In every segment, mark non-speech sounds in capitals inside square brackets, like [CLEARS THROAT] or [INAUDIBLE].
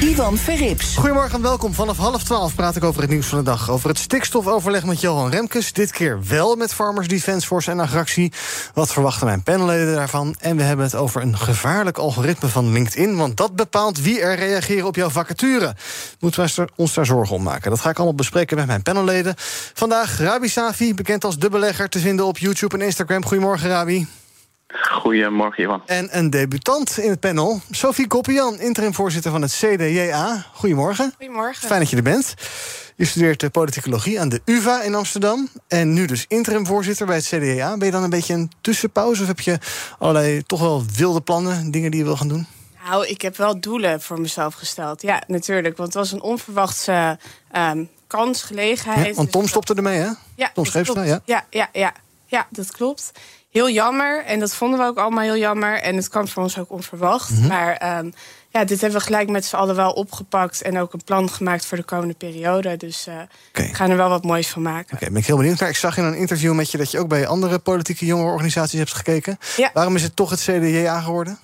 Ivan Verrips. Goedemorgen en welkom. Vanaf half twaalf praat ik over het nieuws van de dag. Over het stikstofoverleg met Johan Remkes. Dit keer wel met Farmers Defence Force en Agractie. Wat verwachten mijn panelleden daarvan? En we hebben het over een gevaarlijk algoritme van LinkedIn. Want dat bepaalt wie er reageren op jouw vacature. Moeten wij ons daar zorgen om maken? Dat ga ik allemaal bespreken met mijn panelleden. Vandaag Rabi Safi, bekend als de belegger, te vinden op YouTube en Instagram. Goedemorgen, Rabi. Goedemorgen, Ivan. En een debutant in het panel, Sophie Koppian, interim-voorzitter van het CDJA. Goedemorgen. Goedemorgen. Fijn dat je er bent. Je studeert politicologie aan de UvA in Amsterdam. En nu dus interim-voorzitter bij het CDA. Ben je dan een beetje een tussenpauze? Of heb je allerlei toch wel wilde plannen, dingen die je wil gaan doen? Nou, ik heb wel doelen voor mezelf gesteld. Ja, natuurlijk. Want het was een onverwachte uh, kans, gelegenheid. Ja, want Tom Dus stopte ermee, hè? Ja, Tom Scheepstra, ja. ja. Ja, ja, ja, dat klopt. Heel jammer. En dat vonden we ook allemaal heel jammer. En het kwam voor ons ook onverwacht. Mhm. Maar ehm, ja, dit hebben we gelijk met z'n allen wel opgepakt. En ook een plan gemaakt voor de komende periode. Dus Oké. we gaan er wel wat moois van maken. Oké, ben ik heel benieuwd naar. Ik zag in een interview met je dat je ook bij andere politieke jongerenorganisaties hebt gekeken. Ja. Waarom is het toch het CDA geworden?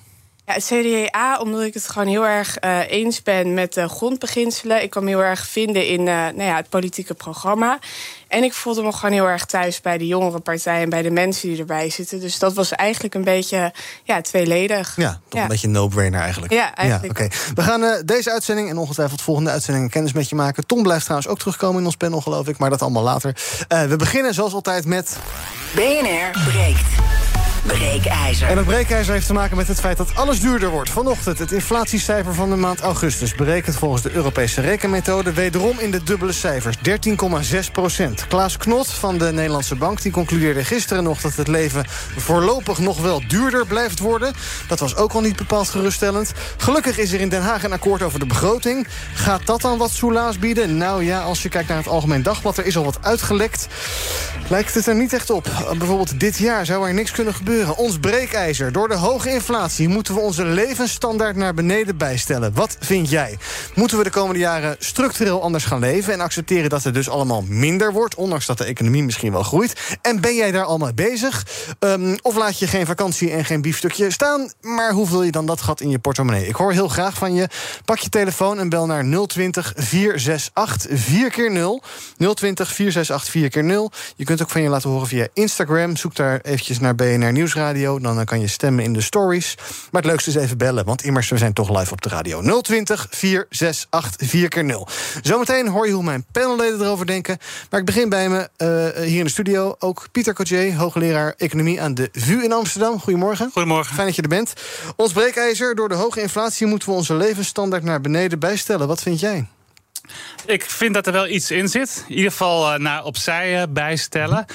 Ja, het CDA, omdat ik het gewoon heel erg eh, eens ben met de grondbeginselen. Ik kan me heel erg vinden in eh, nou ja, het politieke programma. En ik voelde me gewoon heel erg thuis bij de jongere partij en bij de mensen die erbij zitten. Dus dat was eigenlijk een beetje ja, tweeledig. Ja, toch Ja. een beetje een no-brainer eigenlijk. Ja, eigenlijk oké. We gaan eh, deze uitzending en ongetwijfeld volgende uitzendingen kennis met je maken. Tom blijft trouwens ook terugkomen in ons panel, geloof ik. Maar dat allemaal later. Eh, we beginnen zoals altijd met... BNR breekt. Breekijzer. En dat breekijzer heeft te maken met het feit dat alles duurder wordt. Vanochtend het inflatiecijfer van de maand augustus... berekend volgens de Europese rekenmethode... wederom in de dubbele cijfers, 13,6 procent. Klaas Knot van de Nederlandse Bank die concludeerde gisteren nog... dat het leven voorlopig nog wel duurder blijft worden. Dat was ook al niet bepaald geruststellend. Gelukkig is er in Den Haag een akkoord over de begroting. Gaat dat dan wat soelaas bieden? Nou ja, als je kijkt naar het Algemeen Dagblad... er is al wat uitgelekt. Lijkt het er niet echt op. Bijvoorbeeld dit jaar zou er niks kunnen gebeuren. Ons breekijzer. Door de hoge inflatie moeten we onze levensstandaard naar beneden bijstellen. Wat vind jij? Moeten we de komende jaren structureel anders gaan leven... en accepteren dat het dus allemaal minder wordt... ondanks dat de economie misschien wel groeit? En ben jij daar al mee bezig? Ehm, of laat je geen vakantie en geen biefstukje staan... maar hoe vul je dan dat gat in je portemonnee? Ik hoor heel graag van je. Pak je telefoon en bel naar 020 468 4 keer 0 020 468 4 keer 0 Je kunt ook van je laten horen via Instagram. Zoek daar eventjes naar BNR Nieuwsradio. Dan eh, kan je stemmen in de stories. Maar het leukste is even bellen, want immers we zijn toch live op de radio. 020 468 4 keer 0 Zometeen hoor je hoe mijn panelleden erover denken. Maar ik begin bij me eh, hier in de studio. Ook Pieter Cotier, hoogleraar economie aan de VU in Amsterdam. Goedemorgen. Goedemorgen. Fijn dat je er bent. Ons breekijzer, door de hoge inflatie moeten we onze levensstandaard naar beneden bijstellen. Wat vind jij? Ik vind dat er wel iets in zit. In ieder geval eh, naar opzij bijstellen.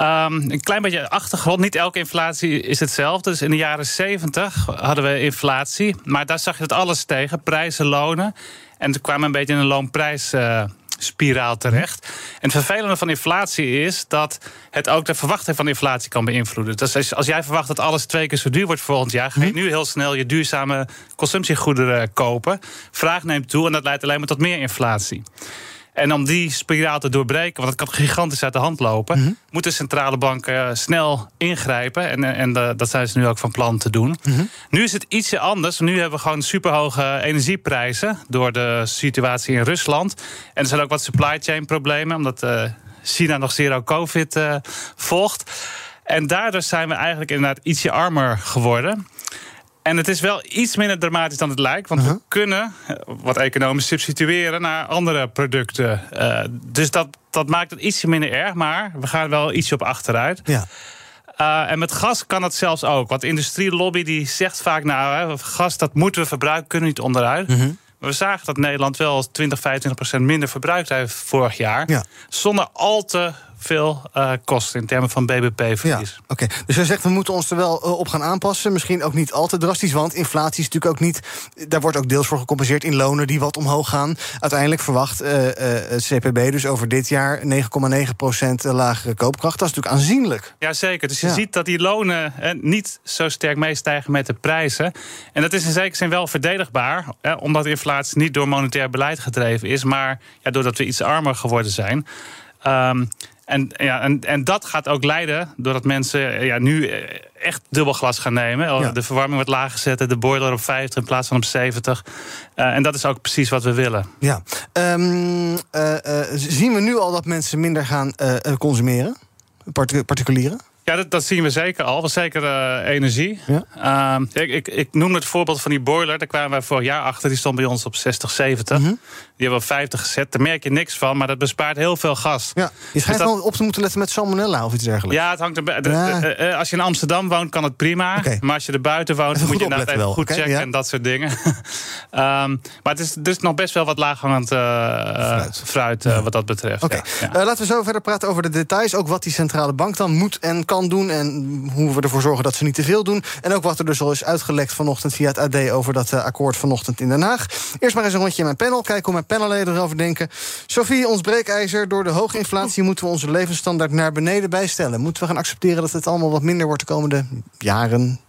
Um, een klein beetje achtergrond. Niet elke inflatie is hetzelfde. Dus in de jaren 70 hadden we inflatie. Maar daar zag je dat alles tegen. Prijzen, lonen. En toen kwamen we een beetje in een loonprijsspiraal terecht. En het vervelende van inflatie is dat het ook de verwachting van inflatie kan beïnvloeden. Dus als, als jij verwacht dat alles twee keer zo duur wordt volgend jaar, ga je nu heel snel je duurzame consumptiegoederen kopen. Vraag neemt toe en dat leidt alleen maar tot meer inflatie. En om die spiraal te doorbreken, want het kan gigantisch uit de hand lopen, moeten centrale banken eh, snel ingrijpen. En, en eh, dat zijn ze nu ook van plan te doen. Nu is het ietsje anders. Nu hebben we gewoon superhoge energieprijzen door de situatie in Rusland. En er zijn ook wat supply chain problemen, omdat eh, China nog zero COVID eh, volgt. En daardoor zijn we eigenlijk inderdaad ietsje armer geworden. En het is wel iets minder dramatisch dan het lijkt. Want we kunnen eh, wat economisch substitueren naar andere producten. Eh, dus dat, dat maakt het ietsje minder erg. Maar we gaan wel ietsje op achteruit. Ja. Uh, en met gas kan dat zelfs ook. Want de industrielobby die zegt vaak... nou, hè, gas dat moeten we verbruiken, kunnen niet onderuit. Mhm. Maar we zagen dat Nederland wel 20, 25 procent minder verbruikt heeft vorig jaar. Ja. Zonder al te veel uh, kost in termen van BBP-verlies. Ja, Oké, dus jij zegt we moeten ons er wel uh, op gaan aanpassen. Misschien ook niet al te drastisch, want inflatie is natuurlijk ook niet. Daar wordt ook deels voor gecompenseerd in lonen die wat omhoog gaan. Uiteindelijk verwacht uh, het CPB dus over dit jaar 9,9% lagere koopkracht. Dat is natuurlijk aanzienlijk. Jazeker. Dus je ziet dat die lonen niet zo sterk meestijgen met de prijzen. En dat is in zekere zin wel verdedigbaar, omdat inflatie niet door monetair beleid gedreven is, maar ja, doordat we iets armer geworden zijn. Um, en, ja, en, en dat gaat ook leiden doordat mensen ja, nu echt dubbel glas gaan nemen. De verwarming wordt lager zetten, de boiler op 50 in plaats van op 70. Uh, en dat is ook precies wat we willen. Ja. Um, uh, uh, zien we nu al dat mensen minder gaan consumeren? Particulieren? Ja, dat, dat, zien we zeker al. Zeker uh, energie. Ja. Uh, ik, ik, ik noem het voorbeeld van die boiler. Daar kwamen wij vorig jaar achter. Die stond bij ons op 60, 70. Mm -hmm. Die hebben we op 50 gezet. Daar merk je niks van, maar dat bespaart heel veel gas. Ja. Je schijnt dus wel op te moeten letten met salmonella of iets dergelijks. Ja, het hangt erbij. Ja. De, uh, als je in Amsterdam woont, kan het prima. Okay. Maar als je er buiten woont, moet je dat even wel. goed okay, checken ja. en dat soort dingen. um, [LAUGHS] maar het is dus nog best wel wat laaghangend fruit, fruit wat dat betreft. Okay. laten we zo verder praten over de details. Ook wat die centrale bank dan moet en kan doen. En hoe we ervoor zorgen dat ze niet te veel doen. En ook wat er dus al is uitgelekt vanochtend via het AD over dat uh, akkoord vanochtend in Den Haag. Eerst maar eens een rondje in mijn panel. Kijken hoe mijn panelleden erover denken. Sophie, ons breekijzer. Door de hoge inflatie moeten we onze levensstandaard naar beneden bijstellen. Moeten we gaan accepteren dat het allemaal wat minder wordt de komende jaren?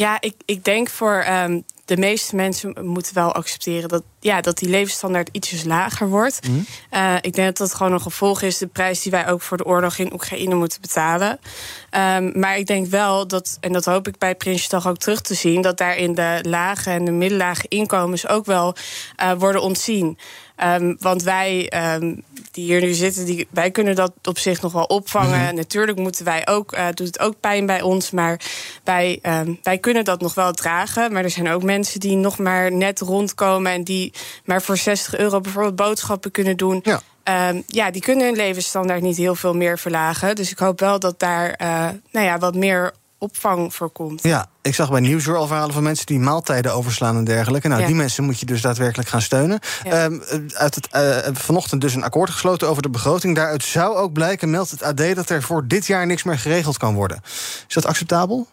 Ja, ik, ik denk voor um, de meeste mensen moeten wel accepteren dat, ja, dat die levensstandaard ietsjes lager wordt. Mm. Uh, ik denk dat dat gewoon een gevolg is, de prijs die wij ook voor de oorlog in Oekraïne moeten betalen. Um, maar ik denk wel dat, en dat hoop ik bij Prinsjesdag ook terug te zien, dat daarin de lage en de middellage inkomens ook wel uh, worden ontzien. Um, want wij um, die hier nu zitten, die, wij kunnen dat op zich nog wel opvangen. Mm -hmm. Natuurlijk moeten wij ook, uh, doet het ook pijn bij ons, maar wij, um, wij kunnen dat nog wel dragen. Maar er zijn ook mensen die nog maar net rondkomen en die maar voor 60 euro bijvoorbeeld boodschappen kunnen doen. Ja. Um, ja, die kunnen hun levensstandaard niet heel veel meer verlagen. Dus ik hoop wel dat daar uh, nou ja, wat meer opvang voorkomt. Ja, ik zag bij Nieuwsuur al verhalen van mensen die maaltijden overslaan en dergelijke. Nou, ja. die mensen moet je dus daadwerkelijk gaan steunen. Ja. Um, uit het, uh, vanochtend dus een akkoord gesloten over de begroting. Daaruit zou ook blijken, meldt het AD, dat er voor dit jaar niks meer geregeld kan worden. Is dat acceptabel?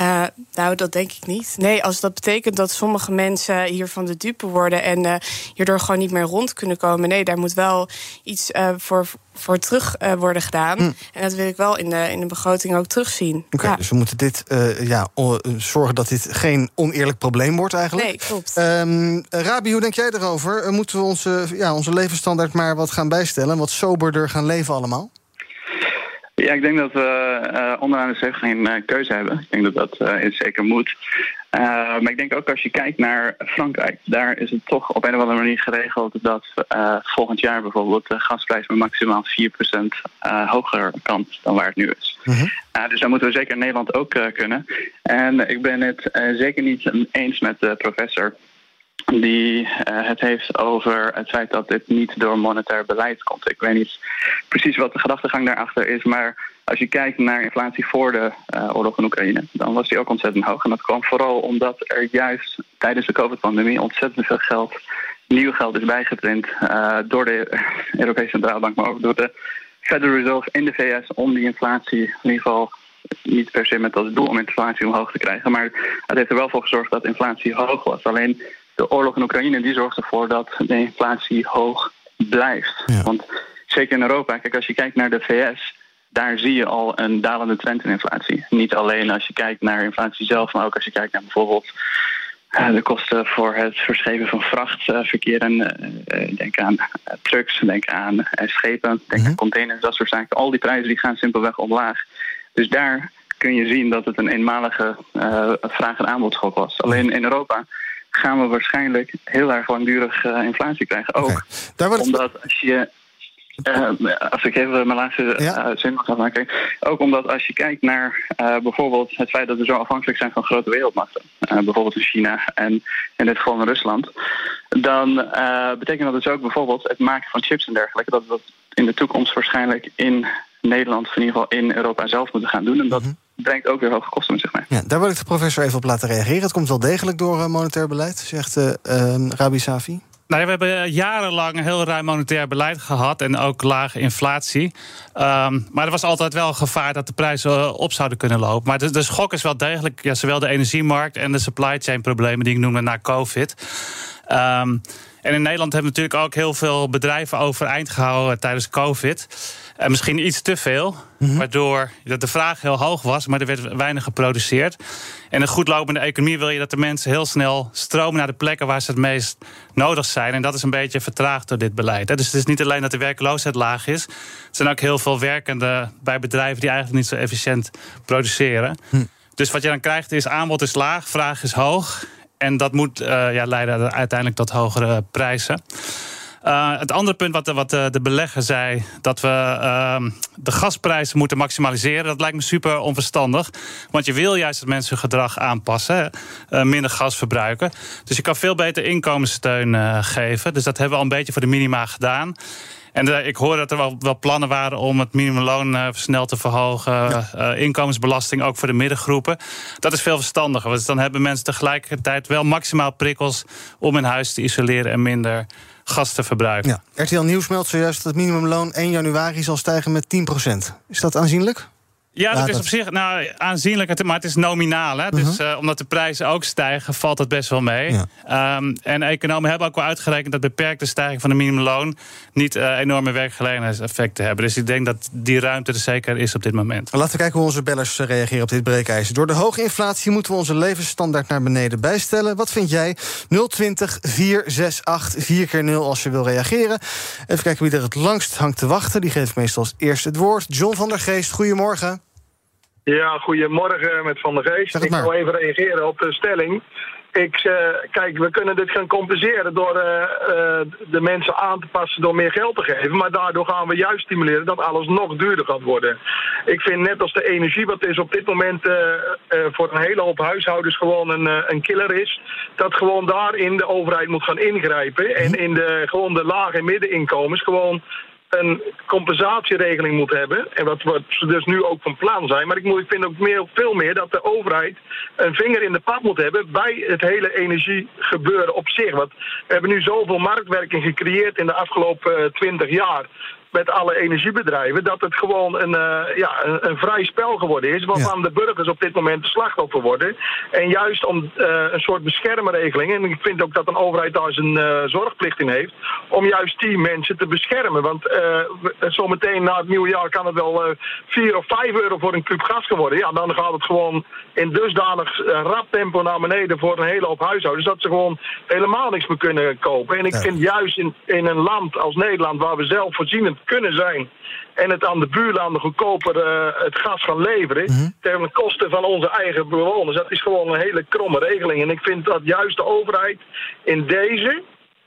Uh, nou, dat denk ik niet. Nee, als dat betekent dat sommige mensen hiervan de dupe worden en uh, hierdoor gewoon niet meer rond kunnen komen. Nee, daar moet wel iets uh, voor, voor terug worden gedaan. Hm. En dat wil ik wel in de, in de begroting ook terugzien. Oké, okay, ja. dus we moeten dit ja, zorgen dat dit geen oneerlijk probleem wordt eigenlijk. Nee, klopt. Um, Rabi, hoe denk jij erover? Moeten we onze, ja, onze levensstandaard maar wat gaan bijstellen? Wat soberder gaan leven allemaal? Ja, ik denk dat we uh, onderaan de zeg geen uh, keuze hebben. Ik denk dat dat uh, zeker moet. maar ik denk ook als je kijkt naar Frankrijk, daar is het toch op een of andere manier geregeld dat volgend jaar bijvoorbeeld de gasprijs met maximaal 4% hoger kan dan waar het nu is. -hmm. dus daar moeten we zeker in Nederland ook kunnen. En ik ben het zeker niet eens met de professor die uh, het heeft over het feit dat dit niet door monetair beleid komt. Ik weet niet precies wat de gedachtegang daarachter is, maar als je kijkt naar inflatie voor de uh, oorlog in Oekraïne, dan was die ook ontzettend hoog. En dat kwam vooral omdat er juist tijdens de COVID-pandemie ontzettend veel geld, nieuw geld is bijgeprint uh, door de [LAUGHS] Europese Centrale Bank, maar ook door de Federal Reserve in de VS om die inflatie in ieder geval niet per se met als doel om inflatie omhoog te krijgen, maar het heeft er wel voor gezorgd dat inflatie hoog was. Alleen de oorlog in Oekraïne die zorgt ervoor dat de inflatie hoog blijft. Ja. Want zeker in Europa, kijk, als je kijkt naar de VS, daar zie je al een dalende trend in inflatie. Niet alleen als je kijkt naar inflatie zelf, maar ook als je kijkt naar bijvoorbeeld uh, de kosten voor het verschepen van vrachtverkeer. en uh, denk aan trucks, denk aan schepen, denk aan containers, dat soort zaken. Al die prijzen die gaan simpelweg omlaag. Dus daar kun je zien dat het een eenmalige vraag- en aanbodschok was. Alleen in Europa gaan we waarschijnlijk heel erg langdurig uh, inflatie krijgen. Ook okay. omdat als je. Uh, als ik even mijn laatste ja. uh, zin mag gaan maken. Ook omdat als je kijkt naar bijvoorbeeld het feit dat we zo afhankelijk zijn van grote wereldmachten. bijvoorbeeld in China en in dit geval in Rusland. Dan betekent dat dus ook bijvoorbeeld het maken van chips en dergelijke. Dat we dat in de toekomst waarschijnlijk in Nederland, of in ieder geval in Europa zelf moeten gaan doen. En dat mm -hmm. Brengt ook weer hoge kosten met zich mee. Ja, daar wil ik de professor even op laten reageren. Het komt wel degelijk door uh, monetair beleid, zegt uh, uh, Rabi Safi. Nou, we hebben jarenlang heel ruim monetair beleid gehad en ook lage inflatie. Ehm, maar er was altijd wel een gevaar dat de prijzen op zouden kunnen lopen. Maar de, de schok is wel degelijk, ja, zowel de energiemarkt en de supply chain problemen die ik noemde na COVID. Um, en in Nederland hebben we natuurlijk ook heel veel bedrijven overeind gehouden tijdens COVID. En misschien iets te veel, mhm. waardoor de vraag heel hoog was, maar er werd weinig geproduceerd. En een goed lopende economie wil je dat de mensen heel snel stromen naar de plekken waar ze het meest nodig zijn. En dat is een beetje vertraagd door dit beleid. Dus het is niet alleen dat de werkloosheid laag is. Er zijn ook heel veel werkenden bij bedrijven die eigenlijk niet zo efficiënt produceren. Hm. Dus wat je dan krijgt is aanbod is laag, vraag is hoog. En dat moet uh, ja, leiden uiteindelijk tot hogere prijzen. Uh, het andere punt wat, de, wat de, de belegger zei, dat we uh, de gasprijzen moeten maximaliseren, dat lijkt me super onverstandig. Want je wil juist dat mensen hun gedrag aanpassen, minder gas verbruiken. Dus je kan veel beter inkomenssteun geven. Dus dat hebben we al een beetje voor de minima gedaan. En uh, ik hoor dat er wel, wel, plannen waren om het minimumloon uh, snel te verhogen. Ja. Uh, inkomensbelasting ook voor de middengroepen. Dat is veel verstandiger. Want dan hebben mensen tegelijkertijd wel maximaal prikkels om hun huis te isoleren en minder gas te verbruiken. Ja. RTL Nieuws meldt zojuist dat het minimumloon 1 januari zal stijgen met 10% Is dat aanzienlijk? Ja, dat is op zich nou, aanzienlijk, maar het is nominaal. Hè? Dus uh, omdat de prijzen ook stijgen, valt dat best wel mee. Ja. Um, en economen hebben ook wel uitgerekend dat beperkte stijging van de minimumloon niet uh, enorme werkgelegenheidseffecten hebben. Dus ik denk dat die ruimte er zeker is op dit moment. Laten we kijken hoe onze bellers eh, reageren op dit breekijzer. Door de hoge inflatie moeten we onze levensstandaard naar beneden bijstellen. Wat vind jij? 020 468 4 keer 0 als je wil reageren. Even kijken wie er het langst hangt te wachten. Die geeft meestal als eerste het woord. John van der Geest, goedemorgen. Ja, goedemorgen met Van der Geest. Ik wil even reageren op de stelling. Ik, uh, kijk, we kunnen dit gaan compenseren door uh, uh, de mensen aan te passen door meer geld te geven. Maar daardoor gaan we juist stimuleren dat alles nog duurder gaat worden. Ik vind net als de energie, wat is op dit moment voor een hele hoop huishoudens gewoon een, een killer is. Dat gewoon daarin de overheid moet gaan ingrijpen. En in de, gewoon de lage en middeninkomens gewoon een compensatieregeling moet hebben. En wat, wat ze dus nu ook van plan zijn. Maar ik, moet, ik vind ook meer, veel meer dat de overheid een vinger in de pap moet hebben bij het hele energiegebeuren op zich. Want we hebben nu zoveel marktwerking gecreëerd in de afgelopen twintig jaar met alle energiebedrijven, dat het gewoon een, uh, ja, een, een, vrij spel geworden is, waarvan de burgers op dit moment de slachtoffer worden. En juist om uh, een soort beschermregeling, en ik vind ook dat een overheid daar zijn uh, zorgplicht in heeft, om juist die mensen te beschermen. Want zometeen na het nieuwe jaar kan het wel 4 of 5 euro voor een kub gas geworden. Ja, dan gaat het gewoon in dusdanig rap tempo naar beneden voor een hele hoop huishoudens, dat ze gewoon helemaal niks meer kunnen kopen. En ik vind juist in, in een land als Nederland, waar we zelf voorzienend kunnen zijn en het aan de buurlanden goedkoper uh, het gas gaan leveren... Mm -hmm. ten koste van onze eigen bewoners. Dat is gewoon een hele kromme regeling. En ik vind dat juist de overheid in deze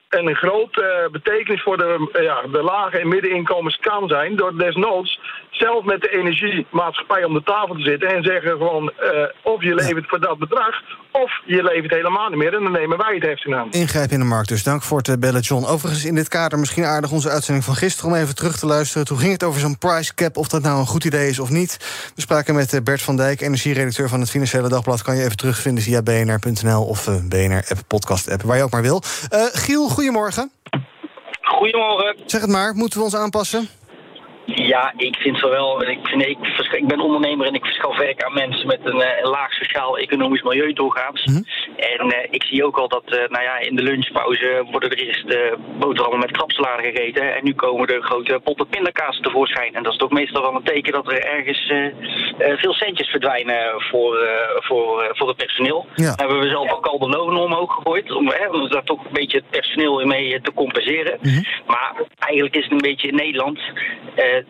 een grote uh, betekenis voor de, uh, ja, de lage en middeninkomens kan zijn... door desnoods zelf met de energiemaatschappij om de tafel te zitten... en zeggen gewoon uh, of je levert voor dat bedrag... of je levert helemaal niet meer en dan nemen wij het heft in aan. Ingrijp in de markt dus. Dank voor het bellen, John. Overigens in dit kader misschien aardig onze uitzending van gisteren... om even terug te luisteren. Toen ging het over zo'n price cap, of dat nou een goed idee is of niet. We spraken met Bert van Dijk, energieredacteur van het Financiële Dagblad. Kan je even terugvinden via bnr.nl of BNR-app, podcast-app, waar je ook maar wil. Giel, goedemorgen. Goedemorgen. Zeg het maar, moeten we ons aanpassen? Ja, ik vind zowel. Ik, vind, ik, ik ben ondernemer en ik verschaf werk aan mensen met een, uh, laag sociaal-economisch milieu doorgaans. Mm -hmm. En uh, ik zie ook al dat uh, nou ja, in de lunchpauze worden er eerst boterhammen met krapsalade gegeten. En nu komen er grote potten pindakaas tevoorschijn. En dat is toch meestal wel een teken dat er ergens veel centjes verdwijnen voor, voor, voor het personeel. Ja. hebben we zelf ook al de lonen omhoog gegooid. Om, hè, om daar toch een beetje het personeel mee te compenseren. Mm -hmm. Maar eigenlijk is het een beetje in Nederland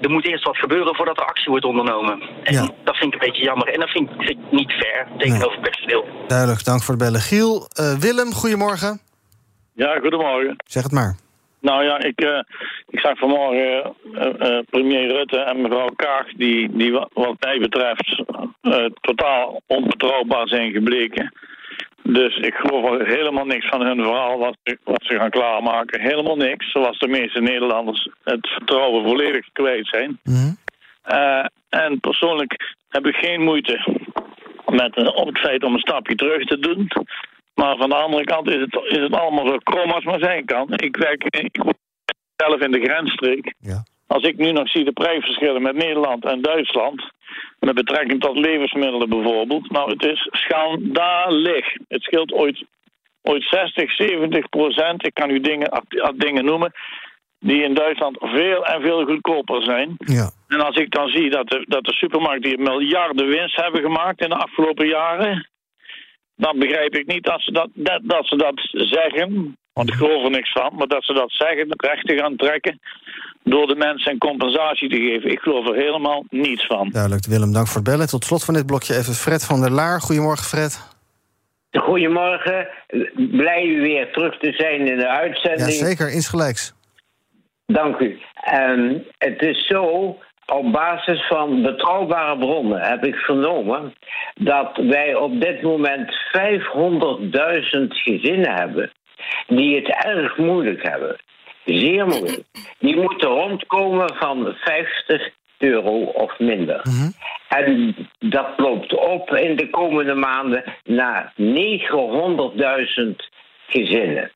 er moet eerst wat gebeuren voordat er actie wordt ondernomen. En ja. dat vind ik een beetje jammer. En dat vind, vind ik niet fair tegenover nee. personeel. Duidelijk, dank voor het bellen. Giel, uh, Willem, goedemorgen. Ja, goedemorgen. Zeg het maar. Nou ja, ik, uh, ik zag vanmorgen uh, premier Rutte en mevrouw Kaag... die, die wat mij betreft totaal onbetrouwbaar zijn gebleken... Dus ik geloof helemaal niks van hun verhaal wat, wat ze gaan klaarmaken. Helemaal niks, zoals de meeste Nederlanders het vertrouwen volledig kwijt zijn. Mm. Uh, en persoonlijk heb ik geen moeite met uh, op het feit om een stapje terug te doen. Maar van de andere kant is het, is het allemaal zo krom als maar zijn kan. Ik werk ik zelf in de grensstreek. Ja. Als ik nu nog zie de prijsverschillen met Nederland en Duitsland... met betrekking tot levensmiddelen bijvoorbeeld... nou, het is schandalig. Het scheelt ooit, ooit 60, 70 procent. Ik kan u dingen, dingen noemen die in Duitsland veel en veel goedkoper zijn. Ja. En als ik dan zie dat de, dat de supermarkten hier miljarden winst hebben gemaakt in de afgelopen jaren, dan begrijp ik niet dat ze dat, dat, dat, ze dat zeggen. Want ik geloof er niks van, maar dat ze dat zeggen, rechten gaan trekken door de mensen een compensatie te geven. Ik geloof er helemaal niets van. Duidelijk, Willem, dank voor het bellen. Tot slot van dit blokje even Fred van der Laar. Goedemorgen, Fred. Goedemorgen. Blij u weer terug te zijn in de uitzending. Ja, zeker, insgelijks. Dank u. Um, het is zo, op basis van betrouwbare bronnen heb ik vernomen dat wij op dit moment 500.000 gezinnen hebben die het erg moeilijk hebben. Zeer moeilijk. Die moeten rondkomen van 50 euro of minder. En dat loopt op in de komende maanden naar 900.000 gezinnen.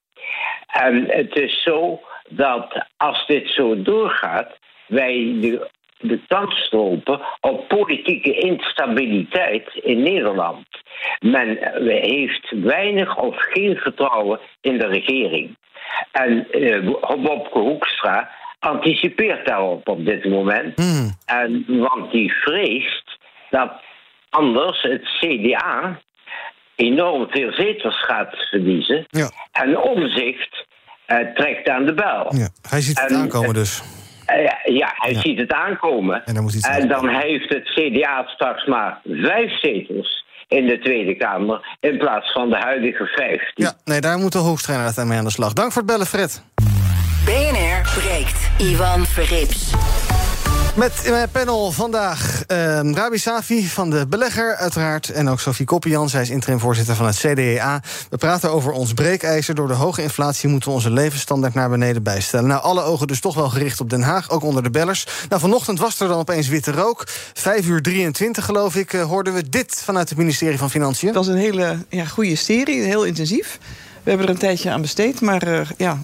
En het is zo dat als dit zo doorgaat, wij de, de kans lopen op politieke instabiliteit in Nederland. Men heeft weinig of geen vertrouwen in de regering. En Bobke Hoekstra anticipeert daarop op dit moment. En, want die vreest dat anders het CDA enorm veel zetels gaat verliezen. Ja. En omzicht uh, trekt aan de bel. Ja, hij ziet het En, aankomen dus. Uh, ja, hij ziet het aankomen. En dan, moet En dan heeft het CDA straks maar vijf zetels in de Tweede Kamer... in plaats van de huidige vijftien. Ja, nee, daar moet de hoofdtrainer mee aan de slag. Dank voor het bellen, Fred. BNR breekt. Ivan Verrips. Met mijn panel vandaag uh, Rabi Safi van de Belegger, uiteraard. En ook Sophie Koppian, zij is interim-voorzitter van het CDA. We praten over ons breekijzer. Door de hoge inflatie moeten we onze levensstandaard naar beneden bijstellen. Nou, alle ogen dus toch wel gericht op Den Haag, ook onder de bellers. Nou, vanochtend was er dan opeens witte rook. 5 uur 23, geloof ik, uh, hoorden we dit vanuit het ministerie van Financiën. Dat was een hele ja, goede serie, heel intensief. We hebben er een tijdje aan besteed, maar uh, ja,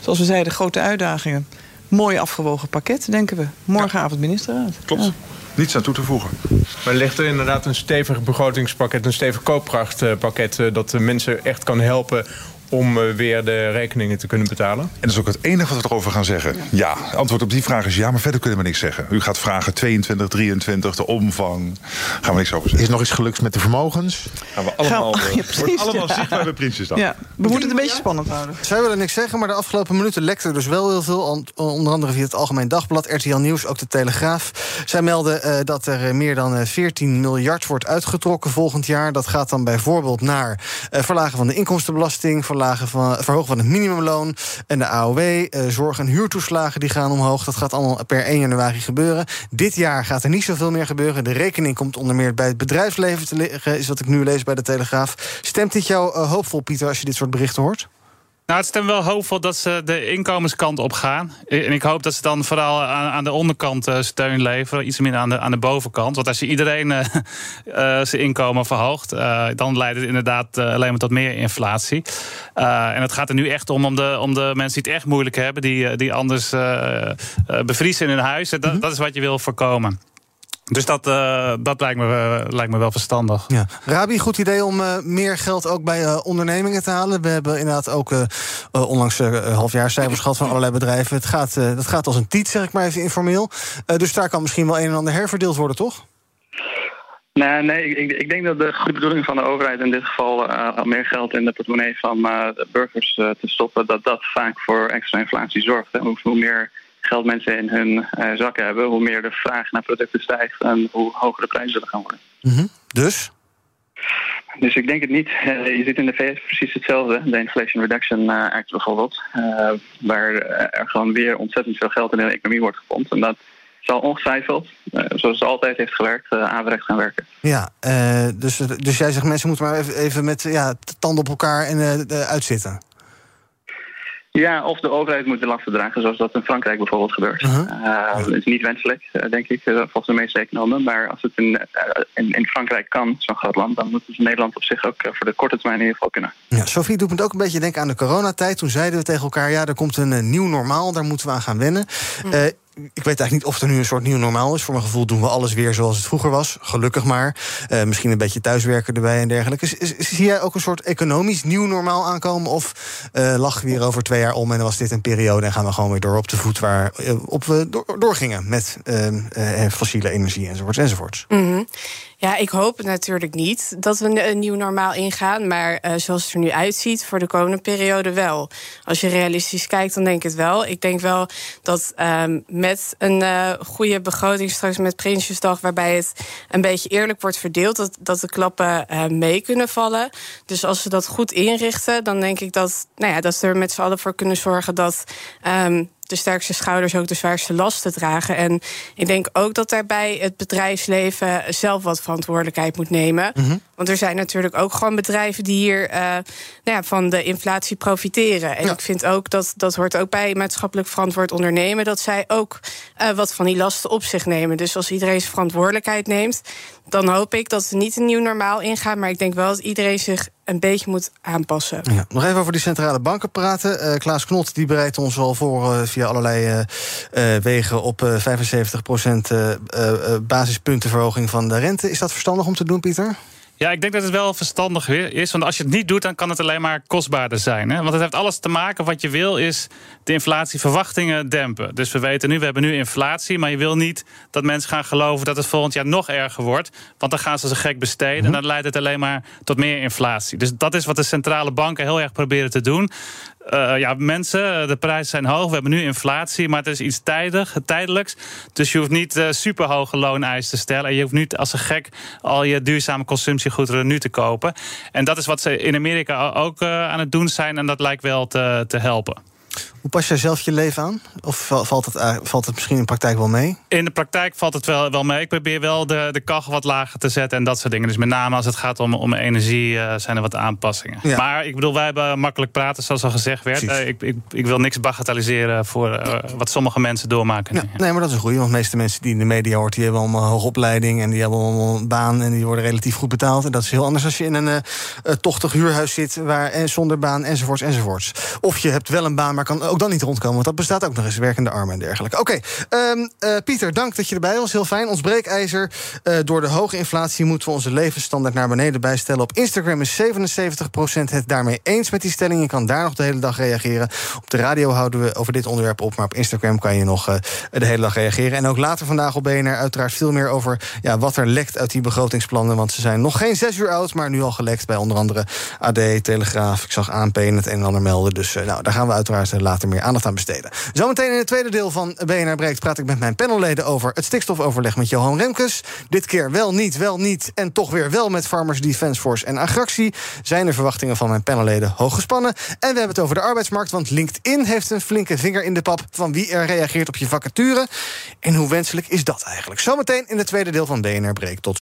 zoals we zeiden, grote uitdagingen mooi afgewogen pakket, denken we. Morgenavond ministerraad. Klopt. Ja. Niets aan toe te voegen. Maar ligt er inderdaad een stevig begrotingspakket, een stevig koopkrachtpakket... dat de mensen echt kan helpen om uh, weer de rekeningen te kunnen betalen? En dat is ook het enige wat we erover gaan zeggen. Ja, ja antwoord op die vraag is ja, maar verder kunnen we niks zeggen. U gaat vragen 22, 23, de omvang. Gaan we niks over zeggen. Is nog iets gelukt met de vermogens? Gaan we allemaal, Gaan, [LAUGHS] ja, precies, wordt allemaal ja. zichtbaar bij Prinsjesdag. Ja, we moeten het een beetje spannend houden. Zij willen niks zeggen, maar de afgelopen minuten lekte er dus wel heel veel. Onder andere via het Algemeen Dagblad, RTL Nieuws, ook de Telegraaf. Zij melden uh, dat er meer dan uh, 14 miljard wordt uitgetrokken volgend jaar. Dat gaat dan bijvoorbeeld naar uh, verlagen van de inkomstenbelasting... verlagen van, verhogen van het minimumloon en de AOW... Uh, zorg- en huurtoeslagen die gaan omhoog. Dat gaat allemaal per 1 januari gebeuren. Dit jaar gaat er niet zoveel meer gebeuren. De rekening komt onder meer bij het bedrijfsleven te liggen... is wat ik nu lees bij de Telegraaf. Stemt dit jou uh, hoopvol, Pieter, als je dit soort berichten hoort? Nou, het stemt wel hoopvol dat ze de inkomenskant op gaan. En ik hoop dat ze dan vooral aan, aan de onderkant uh, steun leveren. Iets minder aan de, aan de bovenkant. Want als je iedereen uh, uh, [LAUGHS] zijn inkomen verhoogt... dan leidt het inderdaad alleen maar tot meer inflatie. en het gaat er nu echt om, om de, om de mensen die het echt moeilijk hebben... die, die anders bevriezen in hun huis. Dat, mm -hmm. dat is wat je wil voorkomen. Dus dat, uh, dat lijkt, me, uh, lijkt me wel verstandig. Ja. Rabi, goed idee om uh, meer geld ook bij ondernemingen te halen. We hebben inderdaad ook onlangs halfjaarcijfers gehad van allerlei bedrijven. Het gaat, dat gaat als een tiet, zeg ik maar even informeel. dus daar kan misschien wel een en ander herverdeeld worden, toch? Nee, nee ik, ik, denk dat de goede bedoeling van de overheid in dit geval uh, meer geld in de portemonnee van uh, de burgers uh, te stoppen, dat dat vaak voor extra inflatie zorgt. Hè. Hoe, hoe meer geld mensen in hun uh, zakken hebben, hoe meer de vraag naar producten stijgt en hoe hoger de prijzen zullen gaan worden. Mm -hmm. Dus? Dus ik denk het niet. Uh, je ziet in de VS precies hetzelfde. De Inflation Reduction Act bijvoorbeeld. Uh, waar er gewoon weer ontzettend veel geld in de economie wordt gepompt. En dat zal ongetwijfeld, uh, zoals het altijd heeft gewerkt, averechts gaan werken. Ja, dus, dus jij zegt mensen moeten maar even, even met ja, tanden op elkaar en uitzitten. Ja, of de overheid moet de lasten dragen, zoals dat in Frankrijk bijvoorbeeld gebeurt. Uh dat is niet wenselijk, uh, denk ik, uh, volgens de meeste economen. Maar als het in, in, in, Frankrijk kan, zo'n groot land, dan moet het in Nederland op zich ook voor de korte termijn in ieder geval kunnen. Ja, Sophie doet me ook een beetje denken aan de coronatijd. Toen zeiden we tegen elkaar, ja, er komt een nieuw normaal, daar moeten we aan gaan wennen. Mm ik weet eigenlijk niet of er nu een soort nieuw normaal is. Voor mijn gevoel doen we alles weer zoals het vroeger was. Gelukkig maar. Uh, misschien een beetje thuiswerken erbij en dergelijke. zie jij ook een soort economisch nieuw normaal aankomen? Of uh, lachen we hier over twee jaar om en dan was dit een periode... en gaan we gewoon weer door op de voet waar uh, op we door, doorgingen... met fossiele energie enzovoorts enzovoorts? -hmm. Ja, ik hoop natuurlijk niet dat we een nieuw normaal ingaan. Maar uh, zoals het er nu uitziet, voor de komende periode wel. Als je realistisch kijkt, dan denk ik het wel. Ik denk wel dat um, met een uh, goede begroting straks met Prinsjesdag... waarbij het een beetje eerlijk wordt verdeeld... dat, dat de klappen uh, mee kunnen vallen. Dus als ze dat goed inrichten, dan denk ik dat, nou ja, dat ze er met z'n allen voor kunnen zorgen... dat um, de sterkste schouders ook de zwaarste lasten dragen. En ik denk ook dat daarbij het bedrijfsleven zelf wat verantwoordelijkheid moet nemen. -hmm. Want er zijn natuurlijk ook gewoon bedrijven die hier uh, nou ja, van de inflatie profiteren. En ja. ik vind ook dat dat hoort ook bij maatschappelijk verantwoord ondernemen, dat zij ook uh, wat van die lasten op zich nemen. Dus als iedereen zijn verantwoordelijkheid neemt, dan hoop ik dat we niet een nieuw normaal ingaan. Maar ik denk wel dat iedereen zich een beetje moet aanpassen. Ja, nog even over die centrale banken praten. Uh, Klaas Knot die bereidt ons al voor uh, via allerlei uh, wegen op 75% basispuntenverhoging van de rente. Is dat verstandig om te doen, Pieter? Ja, ik denk dat het wel verstandig is. Want als je het niet doet, dan kan het alleen maar kostbaarder zijn. Hè? Want het heeft alles te maken. Wat je wil is de inflatieverwachtingen dempen. Dus we weten nu, we hebben nu inflatie. Maar je wil niet dat mensen gaan geloven dat het volgend jaar nog erger wordt. Want dan gaan ze ze gek besteden. En dan leidt het alleen maar tot meer inflatie. Dus dat is wat de centrale banken heel erg proberen te doen. Uh, ja, mensen, de prijzen zijn hoog. We hebben nu inflatie, maar het is iets tijdig, tijdelijks. Dus je hoeft niet uh, super hoge looneisen te stellen. En je hoeft niet als een gek al je duurzame consumptiegoederen nu te kopen. En dat is wat ze in Amerika ook uh, aan het doen zijn. En dat lijkt wel te, te helpen. Hoe pas jij zelf je leven aan? Of valt het, valt het misschien in de praktijk wel mee? In de praktijk valt het wel, wel mee. Ik probeer wel de, de kachel wat lager te zetten en dat soort dingen. Dus met name als het gaat om, om energie uh, zijn er wat aanpassingen. Ja. Maar ik bedoel, wij hebben makkelijk praten, zoals al gezegd werd. Uh, ik, ik, ik, wil niks bagatelliseren voor uh, wat sommige mensen doormaken. Ja, nee, maar dat is een goede. Want de meeste mensen die in de media hoort, die hebben allemaal hoge opleiding en die hebben allemaal een baan en die worden relatief goed betaald. En dat is heel anders als je in een tochtig huurhuis zit waar, en zonder baan enzovoorts enzovoorts. Of je hebt wel een baan, maar kan ook dan niet rondkomen. Want dat bestaat ook nog eens, werkende armen en dergelijke. Oké, um, uh, Pieter, dank dat je erbij was. Heel fijn. Ons breekijzer. Uh, door de hoge inflatie moeten we onze levensstandaard naar beneden bijstellen. Op Instagram is 77% het daarmee eens met die stelling. Je kan daar nog de hele dag reageren. Op de radio houden we over dit onderwerp op. Maar op Instagram kan je nog uh, de hele dag reageren. En ook later vandaag op BNR uiteraard veel meer over ja, wat er lekt uit die begrotingsplannen. Want ze zijn nog geen zes uur oud, maar nu al gelekt bij onder andere AD, Telegraaf. Ik zag ANP en het een en ander melden. Dus nou, daar gaan we uiteraard later meer aandacht aan besteden. Zometeen in het tweede deel van BNR Breekt praat ik met mijn panelleden over het stikstofoverleg met Johan Remkes. Dit keer wel niet, wel niet en toch weer wel met Farmers Defence Force en Agractie. Zijn de verwachtingen van mijn panelleden hoog gespannen. En we hebben het over de arbeidsmarkt, want LinkedIn heeft een flinke vinger in de pap van wie er reageert op je vacature. En hoe wenselijk is dat eigenlijk? Zometeen in het tweede deel van BNR Breekt. Tot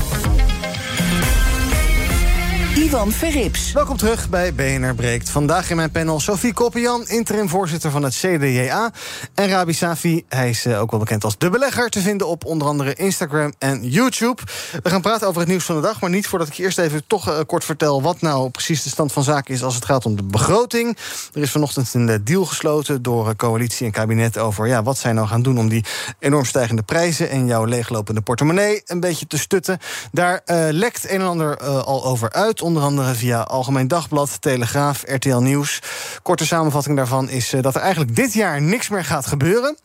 Ivan Verrips. Welkom terug bij BNR Breekt. Vandaag in mijn panel Sophie Koppian, interim voorzitter van het CDJA. En Rabi Safi, hij is ook wel bekend als de belegger... te vinden op onder andere Instagram en YouTube. We gaan praten over het nieuws van de dag... maar niet voordat ik eerst even toch uh, kort vertel... wat nou precies de stand van zaken is als het gaat om de begroting. Er is vanochtend een deal gesloten door coalitie en kabinet... over ja, wat zij nou gaan doen om die enorm stijgende prijzen... en jouw leeglopende portemonnee een beetje te stutten. Daar lekt een en ander al over uit onder andere via Algemeen Dagblad, Telegraaf, RTL Nieuws. Korte samenvatting daarvan is uh, dat er eigenlijk dit jaar niks meer gaat gebeuren.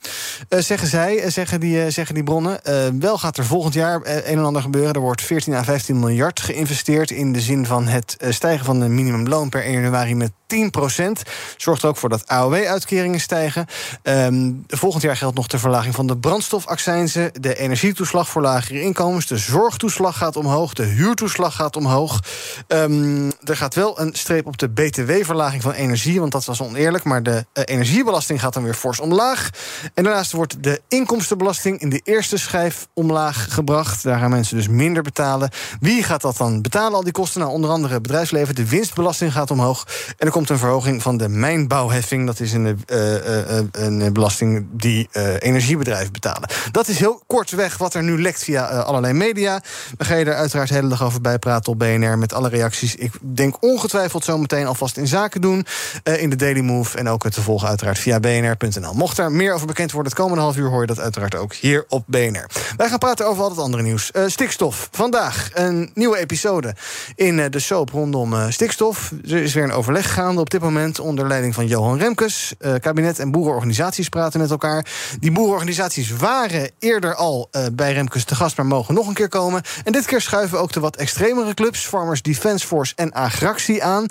Uh, zeggen zij, uh, zeggen, die, zeggen die bronnen. wel gaat er volgend jaar een en ander gebeuren. Er wordt 14 à 15 miljard geïnvesteerd... in de zin van het stijgen van de minimumloon per 1 januari met 10% Zorgt er ook voor dat AOW-uitkeringen stijgen. Ehm, volgend jaar geldt nog de verlaging van de brandstofaccijnzen... de energietoeslag voor lagere inkomens... de zorgtoeslag gaat omhoog, de huurtoeslag gaat omhoog. Ehm, er gaat wel een streep op de btw-verlaging van energie... want dat was oneerlijk, maar de uh, energiebelasting gaat dan weer fors omlaag. En daarnaast wordt de inkomstenbelasting in de eerste schijf omlaag gebracht. Daar gaan mensen dus minder betalen. Wie gaat dat dan betalen, al die kosten? Nou, onder andere het bedrijfsleven. De winstbelasting gaat omhoog. En komt een verhoging van de mijnbouwheffing. Dat is een, uh, uh, een belasting die energiebedrijven betalen. Dat is heel kortweg wat er nu lekt via allerlei media. We gaan je er uiteraard de hele dag over bijpraten op BNR... met alle reacties. Ik denk ongetwijfeld zometeen alvast in zaken doen... in de Daily Move en ook te volgen uiteraard via bnr.nl. Mocht er meer over bekend worden het komende half uur... hoor je dat uiteraard ook hier op BNR. Wij gaan praten over al het andere nieuws. stikstof. Vandaag een nieuwe episode in de soap rondom stikstof. Er is weer een overleg op dit moment... onder leiding van Johan Remkes. Uh, kabinet en boerenorganisaties praten met elkaar. Die boerenorganisaties waren eerder al uh, bij Remkes te gast... maar mogen nog een keer komen. En dit keer schuiven ook de wat extremere clubs... Farmers Defence Force en Agractie aan.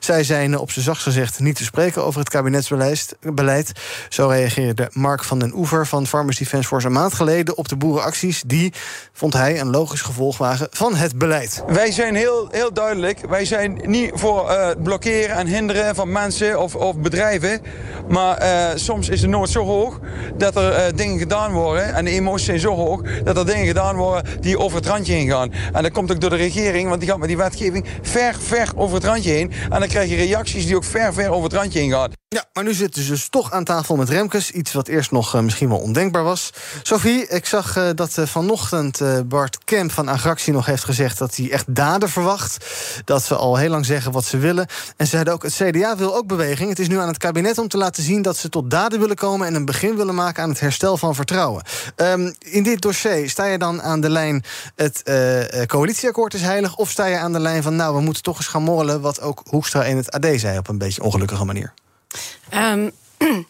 Zij zijn op z'n zacht gezegd niet te spreken over het kabinetsbeleid. Zo reageerde Mark van den Oever van Farmers Defence Force... een maand geleden op de boerenacties... die, vond hij, een logisch gevolg waren van het beleid. Wij zijn heel, heel duidelijk. Wij zijn niet voor uh, blokkeren en hinderen van mensen of, of bedrijven. Maar uh, soms is de nood zo hoog dat er uh, dingen gedaan worden... en de emoties zijn zo hoog dat er dingen gedaan worden die over het randje heen gaan. En dat komt ook door de regering, want die gaat met die wetgeving ver, ver over het randje heen. En dan krijg je reacties die ook ver, ver over het randje heen gaan. Ja, maar nu zitten ze dus toch aan tafel met Remkes. Iets wat eerst nog uh, misschien wel ondenkbaar was. Sophie, ik zag uh, dat uh, vanochtend Bart Kemp van Agractie nog heeft gezegd... dat hij echt daden verwacht. Dat ze al heel lang zeggen wat ze willen. En ze zeiden ook, het CDA wil ook beweging. Het is nu aan het kabinet om te laten zien dat ze tot daden willen komen... en een begin willen maken aan het herstel van vertrouwen. Um, in dit dossier sta je dan aan de lijn... het coalitieakkoord is heilig... of sta je aan de lijn van, nou, we moeten toch eens gaan morrelen... wat ook Hoekstra in het AD zei op een beetje ongelukkige manier? Um, [CLEARS THROAT]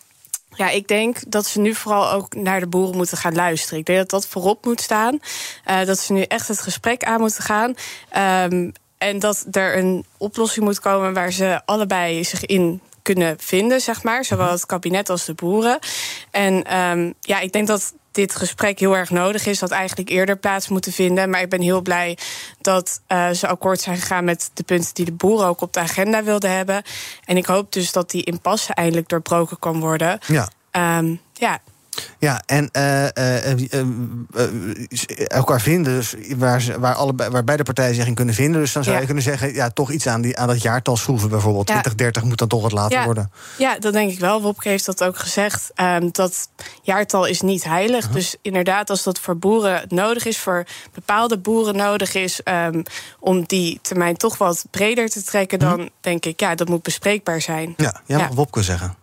ja, ik denk dat ze nu vooral ook naar de boeren moeten gaan luisteren. Ik denk dat dat voorop moet staan. Uh, dat ze nu echt het gesprek aan moeten gaan. Um, en dat er een oplossing moet komen waar ze allebei zich in kunnen vinden, zeg maar. Zowel het kabinet als de boeren. En um, ja, ik denk dat dit gesprek heel erg nodig is. Dat eigenlijk eerder plaats moeten vinden. Maar ik ben heel blij dat uh, ze akkoord zijn gegaan met de punten die de boeren ook op de agenda wilden hebben. En ik hoop dus dat die impasse eindelijk doorbroken kan worden. Ja. Um, ja. Ja, en uh, uh, uh, elkaar vinden, dus waar, ze, waar, beide partijen zich in kunnen vinden. Dus dan zou Ja. je kunnen zeggen, ja, toch iets aan, die, aan dat jaartal schroeven bijvoorbeeld. Ja. 2030 moet dan toch wat later ja, worden. Ja, dat denk ik wel. Wopke heeft dat ook gezegd. Um, dat jaartal is niet heilig. Dus inderdaad, als dat voor boeren nodig is, voor bepaalde boeren nodig is, um, om die termijn toch wat breder te trekken, dan denk ik, ja, dat moet bespreekbaar zijn. Ja, jij mag. Wopke zeggen.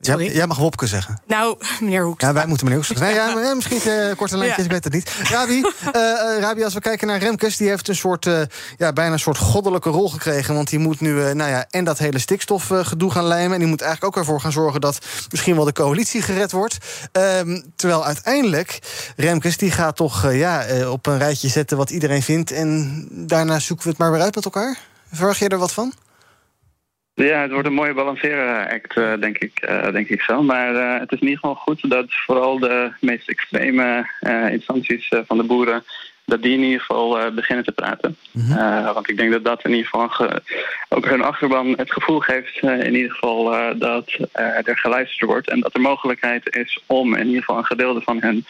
Jij, mag Wopke zeggen. Nou, meneer Hoekstra. Ja, wij moeten meneer Hoekstra. Nee, ja, ja, misschien uh, korte lijntjes, ik weet het niet. Rabi, [LAUGHS] eh, eh, Rabi, als we kijken naar Remkes... die heeft een soort, eh, ja, bijna een soort goddelijke rol gekregen. Want die moet nu, eh, nou ja, en dat hele stikstofgedoe gaan lijmen... en die moet eigenlijk ook ervoor gaan zorgen... dat misschien wel de coalitie gered wordt. Ehm, terwijl uiteindelijk, Remkes, die gaat toch eh, ja, eh, op een rijtje zetten... wat iedereen vindt en daarna zoeken we het maar weer uit met elkaar. Verwacht je er wat van? Ja, het wordt een mooie balanceren-act, eh, denk, ik, eh, denk ik zo. Maar eh, het is in ieder geval goed dat vooral de meest extreme instanties van de boeren... dat die in ieder geval beginnen te praten. Eh, want ik denk dat dat in ieder geval ge- ook hun achterban het gevoel geeft... in ieder geval dat er geluisterd wordt... en dat er mogelijkheid is om in ieder geval een gedeelte van hun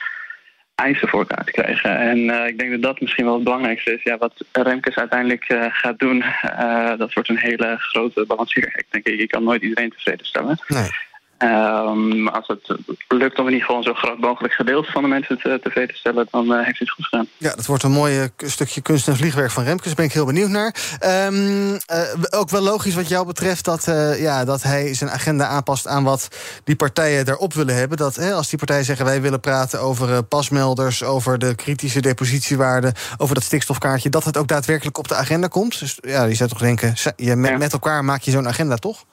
eisen voor elkaar te krijgen. En eh, ik denk dat dat misschien wel het belangrijkste is. Ja, wat Remkes uiteindelijk eh, gaat doen, [LAUGHS] eh, dat wordt een hele grote balanceeract, denk ik. Je kan nooit iedereen tevreden stellen. Nee. Maar als het lukt om in ieder geval een zo groot mogelijk gedeelte van de mensen te, tevreden te stellen, dan eh, heeft hij het goed gedaan. Ja, dat wordt een mooi stukje kunst en vliegwerk van Remkes. Daar ben ik heel benieuwd naar. Ehm, eh, ook wel logisch wat jou betreft dat, eh, ja, dat hij zijn agenda aanpast aan wat die partijen daarop willen hebben. Dat hè, als die partijen zeggen wij willen praten over pasmelders, over de kritische depositiewaarde, over dat stikstofkaartje, dat het ook daadwerkelijk op de agenda komt. Dus ja, je zou toch denken, je, met, met elkaar maak je zo'n agenda toch?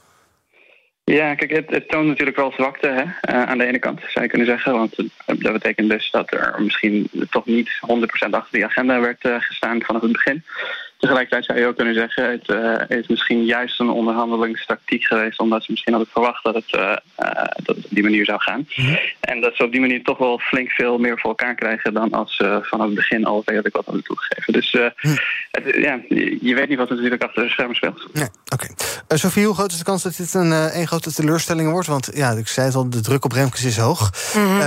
Ja, kijk, het, toont natuurlijk wel zwakte hè, eh, aan de ene kant, zou je kunnen zeggen. Want eh, dat betekent dus dat er misschien toch niet 100% achter die agenda werd eh, gestaan vanaf het begin. Tegelijkertijd zou je ook kunnen zeggen, het uh, is misschien juist een onderhandelingstactiek geweest, omdat ze misschien hadden verwacht dat het, uh, uh, dat het op die manier zou gaan. Mhm. En dat ze op die manier toch wel flink veel meer voor elkaar krijgen dan als ze vanaf het begin al redelijk wat hadden toegegeven. Dus mhm. het, ja, je weet niet wat er natuurlijk achter de schermen speelt. Nee, oké. Okay. Sophie, hoe groot is de kans dat dit een, een grote teleurstelling wordt? Want ja, ik zei het al, de druk op Remkes is hoog. Mm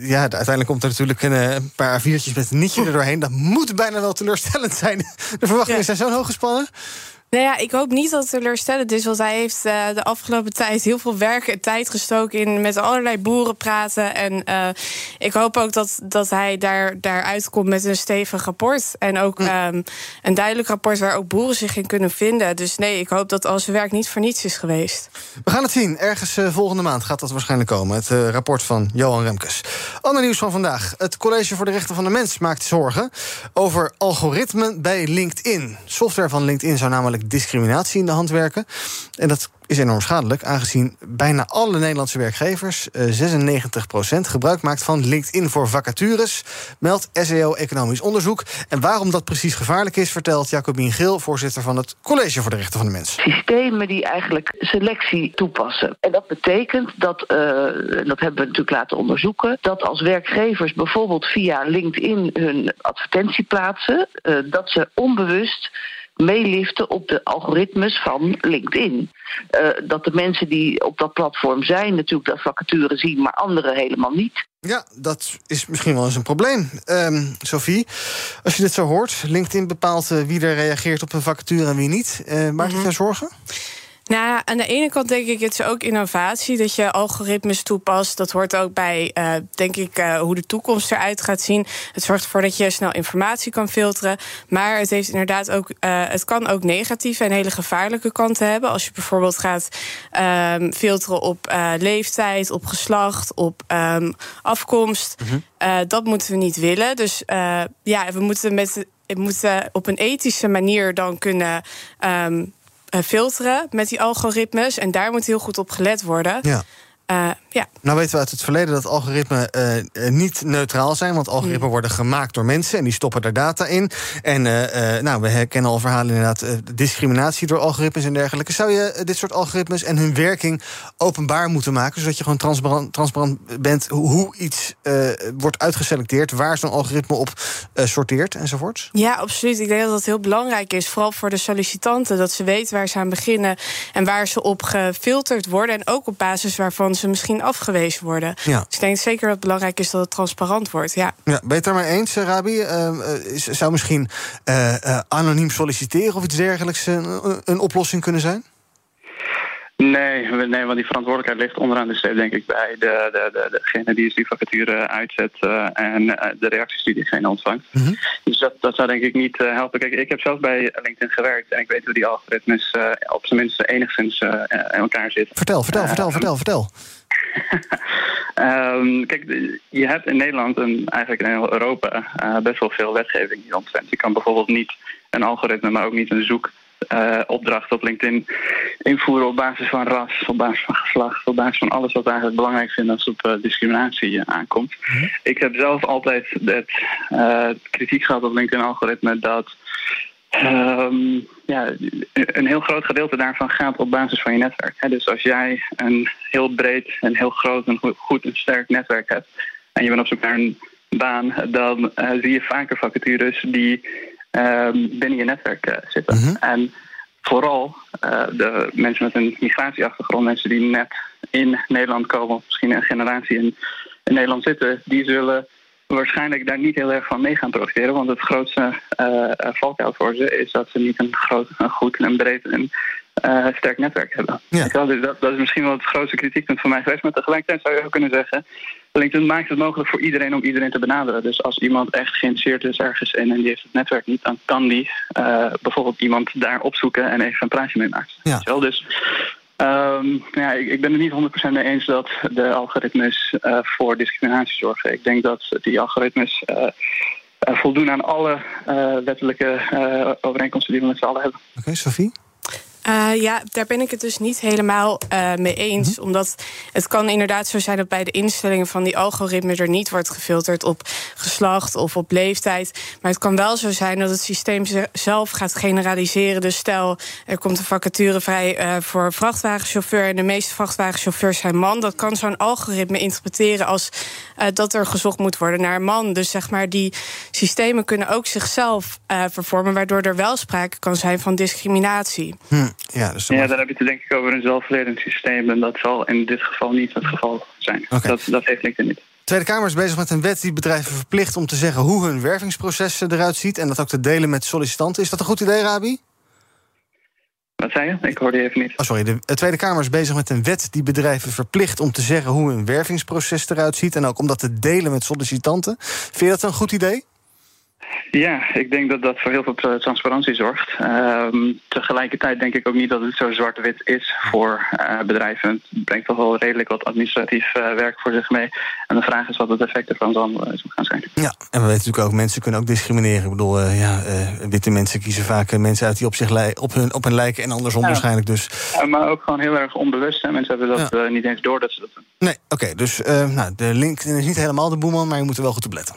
ja, uiteindelijk komt er natuurlijk een, paar A4'tjes met een nietje er doorheen. Dat moet bijna wel teleurstellend zijn. [LAUGHS] De verwachtingen zijn zo hoog gespannen. Nou ja, ik hoop niet dat het teleurstellend is. Want hij heeft uh, de afgelopen tijd heel veel werk en tijd gestoken in met allerlei boeren praten. En uh, ik hoop ook dat, dat hij daar, daar uitkomt met een stevig rapport. En ook um, een duidelijk rapport waar ook boeren zich in kunnen vinden. Dus nee, ik hoop dat al zijn werk niet voor niets is geweest. We gaan het zien. Ergens uh, volgende maand gaat dat waarschijnlijk komen. Het rapport van Johan Remkes. Ander nieuws van vandaag. Het College voor de Rechten van de Mens maakt zorgen over algoritmen bij LinkedIn. Software van LinkedIn zou namelijk discriminatie in de hand werken. En dat is enorm schadelijk, aangezien bijna alle Nederlandse werkgevers, 96%, eh, gebruik maakt van LinkedIn voor vacatures, meldt SEO Economisch Onderzoek. En waarom dat precies gevaarlijk is, vertelt Jacobien Geel, voorzitter van het College voor de Rechten van de Mens. Systemen die eigenlijk selectie toepassen. En dat betekent dat, uh, dat hebben we natuurlijk laten onderzoeken, dat als werkgevers bijvoorbeeld via LinkedIn hun advertentie plaatsen, uh, dat ze onbewust meeliften op de algoritmes van LinkedIn. Uh, dat de mensen die op dat platform zijn natuurlijk dat vacature zien, maar anderen helemaal niet. Ja, dat is misschien wel eens een probleem. Um, Sophie, als je dit zo hoort, LinkedIn bepaalt uh, wie er reageert op een vacature en wie niet. Uh, maakt mm -hmm. het jou zorgen? Nou, aan de ene kant denk ik, het is ook innovatie dat je algoritmes toepast. Dat hoort ook bij, uh, denk ik, uh, hoe de toekomst eruit gaat zien. Het zorgt ervoor dat je snel informatie kan filteren. Maar het heeft inderdaad ook, uh, het kan ook negatieve en hele gevaarlijke kanten hebben. Als je bijvoorbeeld gaat um, filteren op leeftijd, op geslacht, op um, afkomst. Mm -hmm. dat moeten we niet willen. Dus ja, we moeten met we moeten op een ethische manier dan kunnen um, uh, filteren met die algoritmes. En daar moet heel goed op gelet worden. Ja. Uh, ja. Nou weten we uit het verleden dat algoritmen uh, niet neutraal zijn. Want algoritmen mm. worden gemaakt door mensen en die stoppen er data in. En uh, nou, we herkennen al verhalen inderdaad discriminatie door algoritmes en dergelijke. Zou je dit soort algoritmes en hun werking openbaar moeten maken, zodat je gewoon transparant, transparant bent hoe iets wordt uitgeselecteerd, waar zo'n algoritme op sorteert enzovoort? Ja, absoluut. Ik denk dat dat heel belangrijk is, vooral voor de sollicitanten, dat ze weten waar ze aan beginnen en waar ze op gefilterd worden. En ook op basis waarvan ze misschien afgewezen worden. Ja. Dus ik denk zeker dat het belangrijk is dat het transparant wordt. Ja. Ja, ben je het daarmee eens, eh, Rabi? Uh, zou misschien uh, uh, anoniem solliciteren of iets dergelijks een, een oplossing kunnen zijn? Nee, nee, want die verantwoordelijkheid ligt onderaan de streep, denk ik, bij de, de, de, degene die die vacature uitzet uh, en uh, de reacties die diegene ontvangt. Mm -hmm. Dus dat, dat zou denk ik niet uh, helpen. Kijk, ik heb zelf bij LinkedIn gewerkt en ik weet hoe die algoritmes op zijn minst enigszins in elkaar zitten. Vertel, vertel, vertel, vertel, vertel. um, [LAUGHS] kijk, je hebt in Nederland en eigenlijk in heel Europa best wel veel wetgeving die omtrent. Je kan bijvoorbeeld niet een algoritme, maar ook niet een zoek uh, opdracht op LinkedIn invoeren op basis van ras, op basis van geslacht, op basis van alles wat we eigenlijk belangrijk vinden als het op uh, discriminatie uh, aankomt. Mm -hmm. Ik heb zelf altijd het, kritiek gehad op LinkedIn-algoritme dat um, ja, een heel groot gedeelte daarvan gaat op basis van je netwerk. Hè. Dus als jij een heel breed en heel groot en goed en sterk netwerk hebt en je bent op zoek naar een baan, dan zie je vaker vacatures die binnen je netwerk uh, zitten. Mm -hmm. En vooral uh, de mensen met een migratieachtergrond, mensen die net in Nederland komen, of misschien een generatie in, in Nederland zitten, die zullen waarschijnlijk daar niet heel erg van mee gaan profiteren. Want het grootste uh, valkuil voor ze is dat ze niet een, groot, een goed en breed en uh, sterk netwerk hebben. Ja. Dus dat, dat, is misschien wel het grootste kritiekpunt van mij geweest. Maar tegelijkertijd zou je ook kunnen zeggen... LinkedIn maakt het mogelijk voor iedereen om iedereen te benaderen. Dus als iemand echt geïnteresseerd is ergens in en die heeft het netwerk niet... dan kan die uh, bijvoorbeeld iemand daar opzoeken en even een praatje mee maken. Ja. Dus um, ja, ik, ik, ben het niet 100% mee eens dat de algoritmes uh, voor discriminatie zorgen. Ik denk dat die algoritmes voldoen aan alle wettelijke overeenkomsten die we met z'n allen hebben. Oké, okay, Sophie? Uh, ja, daar ben ik het dus niet helemaal uh, mee eens. Mm-hmm. Omdat het kan inderdaad zo zijn dat bij de instellingen van die algoritme er niet wordt gefilterd op geslacht of op leeftijd. Maar het kan wel zo zijn dat het systeem zelf gaat generaliseren. Dus stel, er komt een vacature vrij uh, voor vrachtwagenchauffeur en de meeste vrachtwagenchauffeurs zijn man. Dat kan zo'n algoritme interpreteren als dat er gezocht moet worden naar een man. Dus zeg maar, die systemen kunnen ook zichzelf vervormen, waardoor er wel sprake kan zijn van discriminatie. Hm. Ja, dus ja, dan heb je het denk ik over een zelfredend systeem. En dat zal in dit geval niet het geval zijn. Dat, dat heeft LinkedIn niet. De Tweede Kamer is bezig met een wet die bedrijven verplicht om te zeggen hoe hun wervingsproces eruit ziet. En dat ook te delen met sollicitanten. Is dat een goed idee, Rabi? Wat zei je? Ik hoorde je even niet. Oh, sorry. De Tweede Kamer is bezig met een wet die bedrijven verplicht om te zeggen hoe hun wervingsproces eruit ziet. En ook om dat te delen met sollicitanten. Vind je dat een goed idee? Ja, ik denk dat dat voor heel veel transparantie zorgt. Ehm, tegelijkertijd denk ik ook niet dat het zo zwart-wit is voor uh, bedrijven. Het brengt toch wel redelijk wat administratief uh, werk voor zich mee. En de vraag is wat het effect ervan zal, uh, gaan zijn. Ja, en we weten natuurlijk ook, mensen kunnen ook discrimineren. Ik bedoel, ja, witte mensen kiezen vaak mensen uit die op, zich op, hun, op hun lijken en andersom ja. waarschijnlijk. Dus. maar ook gewoon heel erg onbewust. Hè. Mensen hebben dat ja. niet eens door dat ze dat doen. Nee, oké. dus nou, de link is niet helemaal de boeman, maar je moet er wel goed op letten.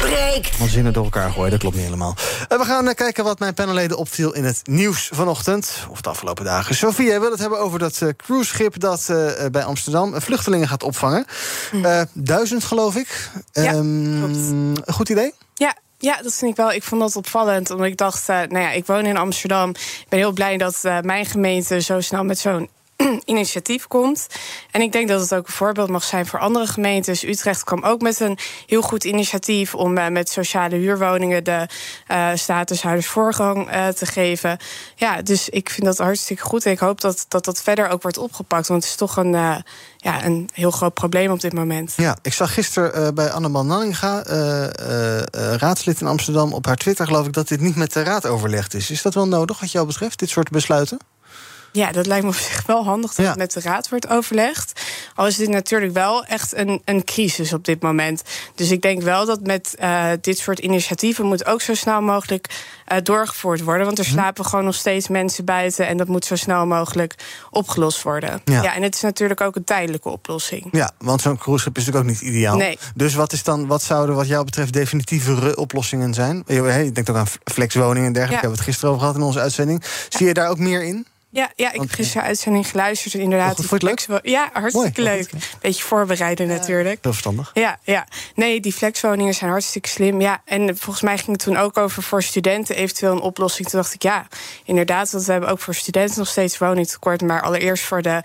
breekt. Want zinnen door elkaar gooien, dat klopt niet helemaal. Uh, we gaan uh, kijken wat mijn panelleden opviel in het nieuws vanochtend. Of de afgelopen dagen. Sofie, jij wil het hebben over dat uh, cruiseschip dat bij Amsterdam vluchtelingen gaat opvangen. Hm. duizend, geloof ik. Ja, um, goed idee? Ja, ja, dat vind ik wel. Ik vond dat opvallend. Omdat ik dacht, uh, nou ja, ik woon in Amsterdam. Ik ben heel blij dat uh, mijn gemeente zo snel met zo'n [CLEARS THROAT] initiatief komt. En ik denk dat het ook een voorbeeld mag zijn voor andere gemeentes. Utrecht kwam ook met een heel goed initiatief om uh, met sociale huurwoningen de uh, statushouders voorrang uh, te geven. Ja, dus ik vind dat hartstikke goed. En ik hoop dat dat, dat verder ook wordt opgepakt. Want het is toch een, ja, een heel groot probleem op dit moment. Ja, ik zag gisteren bij Anneman Nanninga, raadslid in Amsterdam, op haar Twitter geloof ik dat dit niet met de raad overlegd is. Is dat wel nodig wat jou betreft, dit soort besluiten? Ja, dat lijkt me op zich wel handig dat het met de raad wordt overlegd. Al is dit natuurlijk wel echt een, een crisis op dit moment. Dus ik denk wel dat met uh, dit soort initiatieven moet ook zo snel mogelijk uh, doorgevoerd worden. Want er mhm. slapen gewoon nog steeds mensen buiten en dat moet zo snel mogelijk opgelost worden. Ja, ja en het is natuurlijk ook een tijdelijke oplossing. Ja, want zo'n cruiseschip is natuurlijk ook niet ideaal. Nee. Dus wat, is dan, wat zouden wat jou betreft definitieve oplossingen zijn? Je denkt ook aan flexwoningen en dergelijke. Ja. Hebben we het gisteren over gehad in onze uitzending. Zie je daar ook meer in? Ja, ja ik heb gisteren uitzending geluisterd. Inderdaad. Oh, leuk? Ja, hartstikke leuk. Beetje voorbereiden natuurlijk. Heel verstandig. Ja, ja. Nee, die flexwoningen zijn hartstikke slim. Ja, en volgens mij ging het toen ook over voor studenten eventueel een oplossing. Toen dacht ik, ja, inderdaad. Want we hebben ook voor studenten nog steeds woningtekort. Maar allereerst voor de,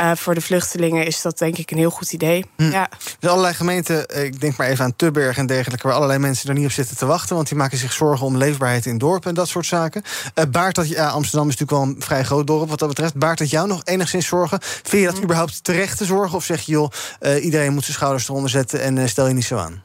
uh, voor de vluchtelingen is dat denk ik een heel goed idee. Hm. Ja. Dus allerlei gemeenten, eh, ik denk maar even aan Tubberg en dergelijke... waar allerlei mensen er niet op zitten te wachten. Want die maken zich zorgen om leefbaarheid in dorpen en dat soort zaken. Uh, baart dat, ja, Amsterdam is natuurlijk wel een vrij groot dorp wat dat betreft. Baart het jou nog enigszins zorgen? Vind je dat mm. überhaupt terecht te zorgen? Of zeg je, joh, uh, iedereen moet zijn schouders eronder zetten en uh, stel je niet zo aan?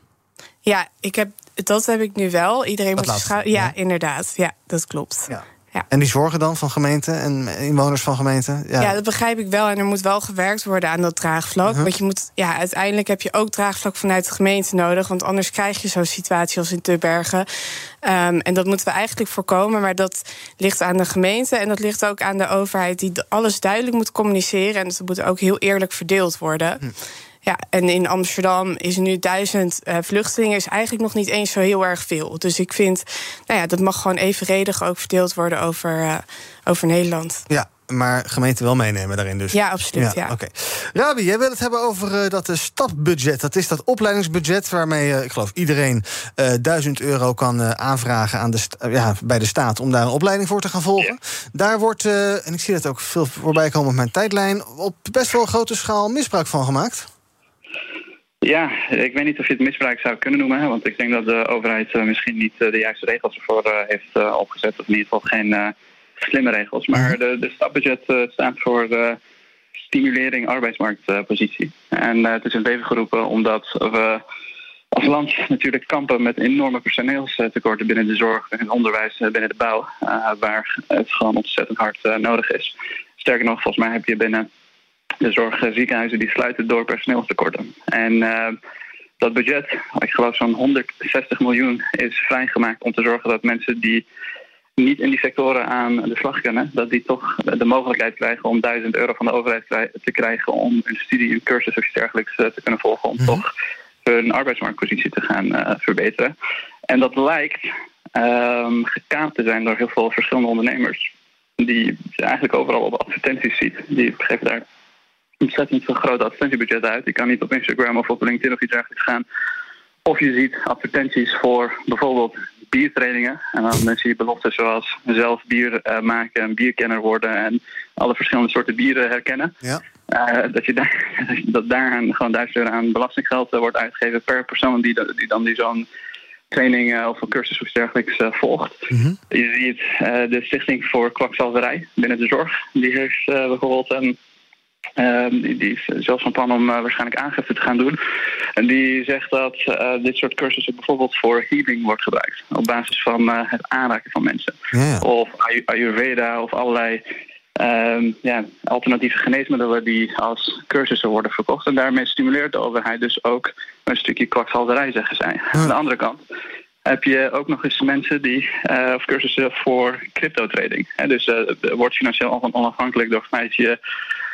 Ja, ik heb, dat heb ik nu wel. Iedereen moet zijn schouders... Ja, ja, inderdaad. Ja, dat klopt. Ja. Ja. En die zorgen dan van gemeenten en inwoners van gemeenten? Ja. ja. dat begrijp ik wel. En er moet wel gewerkt worden aan dat draagvlak. Uh-huh. Want je moet, ja, uiteindelijk heb je ook draagvlak vanuit de gemeente nodig. Want anders krijg je zo'n situatie als in Tubbergen. Um, en dat moeten we eigenlijk voorkomen. Maar dat ligt aan de gemeente en dat ligt ook aan de overheid... die alles duidelijk moet communiceren. En dat moet ook heel eerlijk verdeeld worden. Hm. Ja, en in Amsterdam is nu duizend uh, vluchtelingen, is eigenlijk nog niet eens zo heel erg veel. Dus ik vind, nou ja, dat mag gewoon evenredig ook verdeeld worden over, uh, over Nederland. Ja, maar gemeenten wel meenemen daarin dus. Ja, absoluut. Ja, ja. Oké. Rabi, jij wil het hebben over uh, dat stapbudget. Dat is dat opleidingsbudget waarmee, uh, ik geloof, iedereen uh, 1000 euro kan aanvragen aan de ja, bij de staat om daar een opleiding voor te gaan volgen. Daar wordt, en ik zie dat ook veel voorbij komen op mijn tijdlijn, op best wel grote schaal misbruik van gemaakt. Ja, ik weet niet of je het misbruik zou kunnen noemen. Want ik denk dat de overheid uh, misschien niet uh, de juiste regels ervoor uh, heeft opgezet. Of in ieder geval geen slimme regels. Maar mhm. de, de stapbudget staat voor stimulering arbeidsmarktpositie. En het is in leven geroepen omdat we als land natuurlijk kampen met enorme personeelstekorten binnen de zorg, binnen het onderwijs, binnen de bouw, waar het gewoon ontzettend hard nodig is. Sterker nog, volgens mij heb je binnen de zorg ziekenhuizen die sluiten door personeelstekorten. En dat budget, ik geloof zo'n 160 miljoen, is vrijgemaakt om te zorgen dat mensen die niet in die sectoren aan de slag kunnen, dat die toch de mogelijkheid krijgen om 1000 euro van de overheid te krijgen om een studie, een cursus of iets dergelijks eh, te kunnen volgen, om mhm. toch hun arbeidsmarktpositie te gaan uh, verbeteren. En dat lijkt um, gekaapt te zijn door heel veel verschillende ondernemers, die eigenlijk overal op advertenties ziet. Die geven daar ontzettend veel grote advertentiebudget uit. Je kan niet op Instagram of op LinkedIn of iets dergelijks gaan. Of je ziet advertenties voor bijvoorbeeld biertrainingen. En dan zie je beloftes zoals zelf bier uh, maken en bierkenner worden en alle verschillende soorten bieren herkennen. Ja. Uh, dat, je daar, [LAUGHS] dat daar gewoon duizend euro aan belastinggeld uh, wordt uitgegeven per persoon die, die dan die zo'n training of een cursus of dergelijks volgt. Mm -hmm. Je ziet de Stichting voor Kwakzalverij binnen de zorg. Die heeft bijvoorbeeld een Ehm, die, die, is zelfs van plan om uh, waarschijnlijk aangifte te gaan doen. En die zegt dat uh, dit soort cursussen bijvoorbeeld voor healing wordt gebruikt. Op basis van uh, het aanraken van mensen. Ja. Of Ayurveda of allerlei ja, alternatieve geneesmiddelen die als cursussen worden verkocht. En daarmee stimuleert de overheid dus ook een stukje kwakzalverij, zeggen zij. Ja. Aan de andere kant heb je ook nog eens mensen die, of cursussen voor crypto trading. dus wordt financieel onafhankelijk door het feit je uh,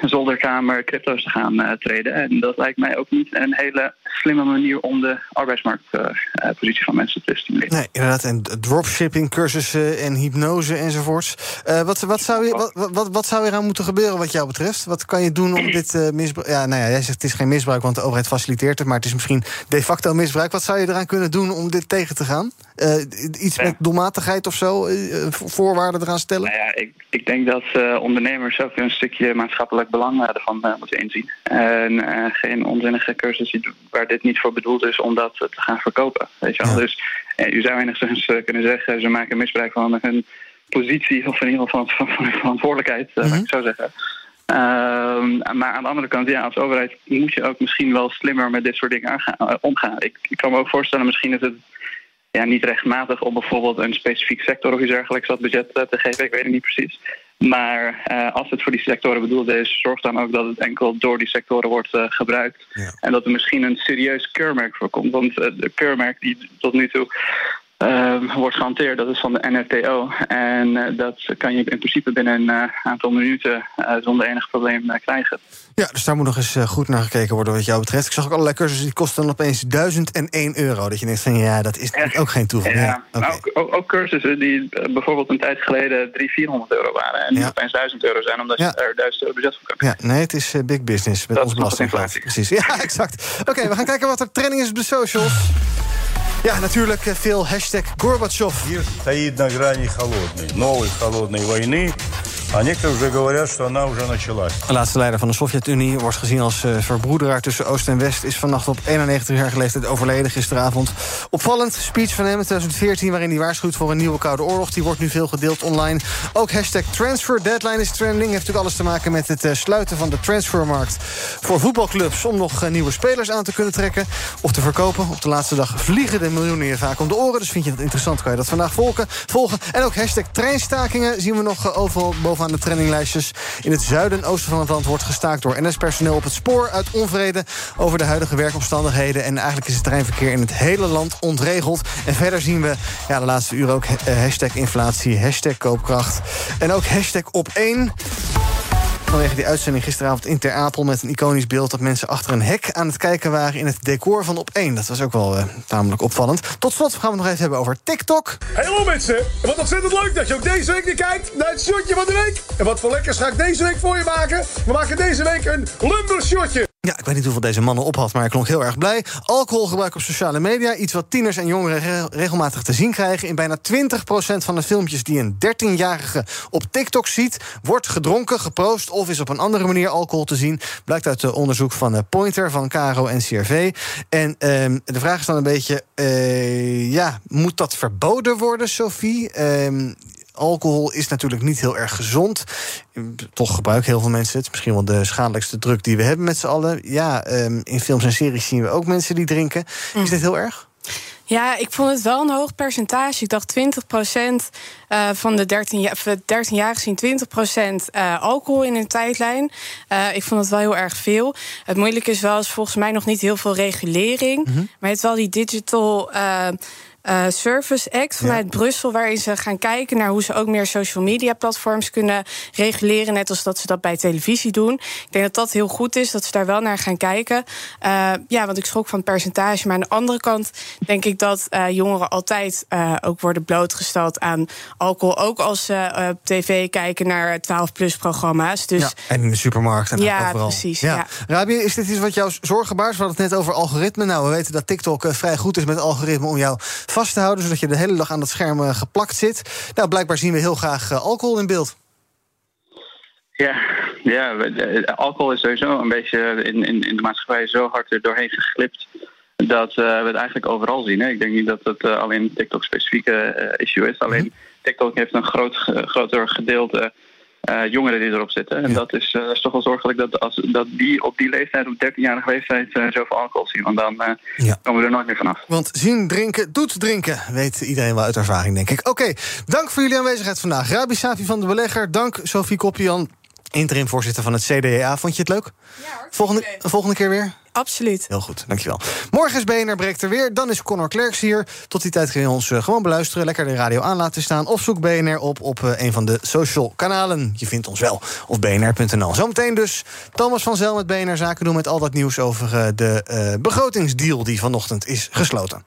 zolderkamer crypto's te gaan uh, treden. En dat lijkt mij ook niet een hele slimme manier om de arbeidsmarktpositie uh, van mensen te stimuleren. Nee, inderdaad. En dropshipping, cursussen en hypnose enzovoorts. Eh, wat, wat, zou je, wat, wat, wat zou er aan moeten gebeuren wat jou betreft? Wat kan je doen om [CLEARS THROAT] dit misbruik... Ja, nou ja, jij zegt het is geen misbruik, want de overheid faciliteert het... maar het is misschien de facto misbruik. Wat zou je eraan kunnen doen om dit tegen te gaan? Iets met doelmatigheid of zo? voorwaarden eraan stellen? Nou ja, ik, ik denk dat ondernemers ook een stukje maatschappelijk belang ervan moeten inzien. En geen onzinnige cursus waar dit niet voor bedoeld is om dat te gaan verkopen. Weet je wel? Dus uh, u zou enigszins kunnen zeggen, ze maken misbruik van hun positie, of in ieder geval van, van, van verantwoordelijkheid, mm -hmm. ik zou zeggen. Ehm, maar aan de andere kant, ja, als overheid moet je ook misschien wel slimmer met dit soort dingen omgaan. Ik, ik kan me ook voorstellen, misschien is het ja, niet rechtmatig om bijvoorbeeld een specifiek sector of iets dergelijks dat budget te geven. Ik weet het niet precies. Maar uh, als het voor die sectoren bedoeld is, zorg dan ook dat het enkel door die sectoren wordt uh, gebruikt. Ja. En dat er misschien een serieus keurmerk voor komt. Want uh, de keurmerk die tot nu toe uh, wordt gehanteerd. Dat is van de NRTO. En uh, dat kan je in principe binnen een uh, aantal minuten uh, zonder enig probleem krijgen. Ja, dus daar moet nog eens goed naar gekeken worden wat jou betreft. Ik zag ook allerlei cursussen die kosten dan opeens 1001 euro. Dat je denkt van ja, dat is ook geen toeval. Ja, ja okay. ook, ook, ook, cursussen die bijvoorbeeld een tijd geleden 300, 400 euro waren. En die ja. opeens 1000 euro zijn omdat je er 1000 euro budget voor kan. Ja, nee, het is big business met dat ons belastinggeld. Precies, ja, [LAUGHS] exact. Oké, okay, we gaan kijken wat er trending is op de socials. Ja, natuurlijk veel hashtag Gorbachev. Мир стоит на грани холодной, новой холодной войны. De laatste leider van de Sovjet-Unie wordt gezien als eh, verbroederaar tussen Oost en West... is vannacht op 91-jarige leeftijd overleden gisteravond. Opvallend, speech van hem in 2014 waarin hij waarschuwt voor een nieuwe Koude Oorlog. Die wordt nu veel gedeeld online. Ook hashtag transfer deadline is trending. Heeft natuurlijk alles te maken met het eh, sluiten van de transfermarkt... voor voetbalclubs om nog eh, nieuwe spelers aan te kunnen trekken of te verkopen. Op de laatste dag vliegen de miljoenen hier vaak om de oren. Dus vind je dat interessant, kan je dat vandaag volgen. volgen. En ook hashtag treinstakingen zien we nog overal boven aan de trendinglijstjes. In het zuiden en oosten van het land wordt gestaakt door NS-personeel op het spoor... uit onvrede over de huidige werkomstandigheden. En eigenlijk is het treinverkeer in het hele land ontregeld. En verder zien we ja, de laatste uur ook eh, hashtag inflatie, hashtag koopkracht... en ook hashtag op één. Vanwege die uitzending gisteravond in Ter Apel... met een iconisch beeld dat mensen achter een hek aan het kijken waren... in het decor van Op 1. Dat was ook wel uh, tamelijk opvallend. Tot slot gaan we nog even hebben over TikTok. Hallo mensen. Wat ontzettend leuk dat je ook deze week weer kijkt naar het shotje van de week. En wat voor lekkers ga ik deze week voor je maken? We maken deze week een lumbershotje. Ja, ik weet niet hoeveel deze mannen op had, maar ik klonk heel erg blij. Alcoholgebruik op sociale media, iets wat tieners en jongeren regelmatig te zien krijgen. In bijna 20% van de filmpjes die een 13-jarige op TikTok ziet, wordt gedronken, geproost of is op een andere manier alcohol te zien. Blijkt uit het onderzoek van eh, Pointer, van Caro en CRV. En um, de vraag is dan een beetje: uh, ja, moet dat verboden worden, Sophie? Um, Alcohol is natuurlijk niet heel erg gezond. Toch gebruiken heel veel mensen het. Misschien wel de schadelijkste druk die we hebben met z'n allen. Ja, ehm, in films en series zien we ook mensen die drinken. Is dit heel erg? Ja, ik vond het wel een hoog percentage. Ik dacht 20% uh, van de 13 jaar, 13 jaar gezien 20% uh, alcohol in een tijdlijn. Uh, ik vond het wel heel erg veel. Het moeilijke is wel, is volgens mij nog niet heel veel regulering. Mm -hmm. Maar je hebt wel die digital uh, Service Act vanuit Brussel, waarin ze gaan kijken naar hoe ze ook meer social media platforms kunnen reguleren, net als dat ze dat bij televisie doen. Ik denk dat dat heel goed is, dat ze daar wel naar gaan kijken. Uh, ja, want ik schrok van het percentage. Maar aan de andere kant denk ik dat uh, jongeren altijd ook worden blootgesteld aan alcohol. Ook als ze op tv kijken naar 12-plus programma's. Dus, ja, en in de supermarkt en ja, overal. Precies, ja, precies. Rabi, is dit iets wat jou zorgen baart? We hadden het net over algoritme. Nou, we weten dat TikTok vrij goed is met algoritme om jou vast te houden, zodat je de hele dag aan het scherm eh, geplakt zit. Nou, blijkbaar zien we heel graag eh, alcohol in beeld. Ja, ja, alcohol is sowieso een beetje in, in, in de maatschappij zo hard er doorheen geglipt dat uh, we het eigenlijk overal zien. Hè. Ik denk niet dat het uh, alleen TikTok specifieke uh, issue is. Alleen mhm. TikTok heeft een groot, groter gedeelte uh, jongeren die erop zitten. En dat, is, uh, is toch wel zorgelijk dat, als, dat die op die leeftijd, op 13-jarige leeftijd, uh, zoveel alcohol zien. Want dan ja. komen we er nooit meer vanaf. Want zien drinken doet drinken, weet iedereen wel uit ervaring, denk ik. Oké, dank voor jullie aanwezigheid vandaag. Rabi Safi van de Belegger, dank Sophie Koppian, interim voorzitter van het CDA. Vond je het leuk? Ja, volgende, volgende keer weer? Absoluut. Heel goed, dankjewel. Morgen is BNR Breekt er weer. Dan is Conor Klerks hier. Tot die tijd kun je ons uh, gewoon beluisteren. Lekker de radio aan laten staan. Of zoek BNR op op uh, een van de social kanalen. Je vindt ons wel op bnr.nl. Zometeen dus Thomas van Zel met BNR Zaken doen... met al dat nieuws over uh, de begrotingsdeal die vanochtend is gesloten.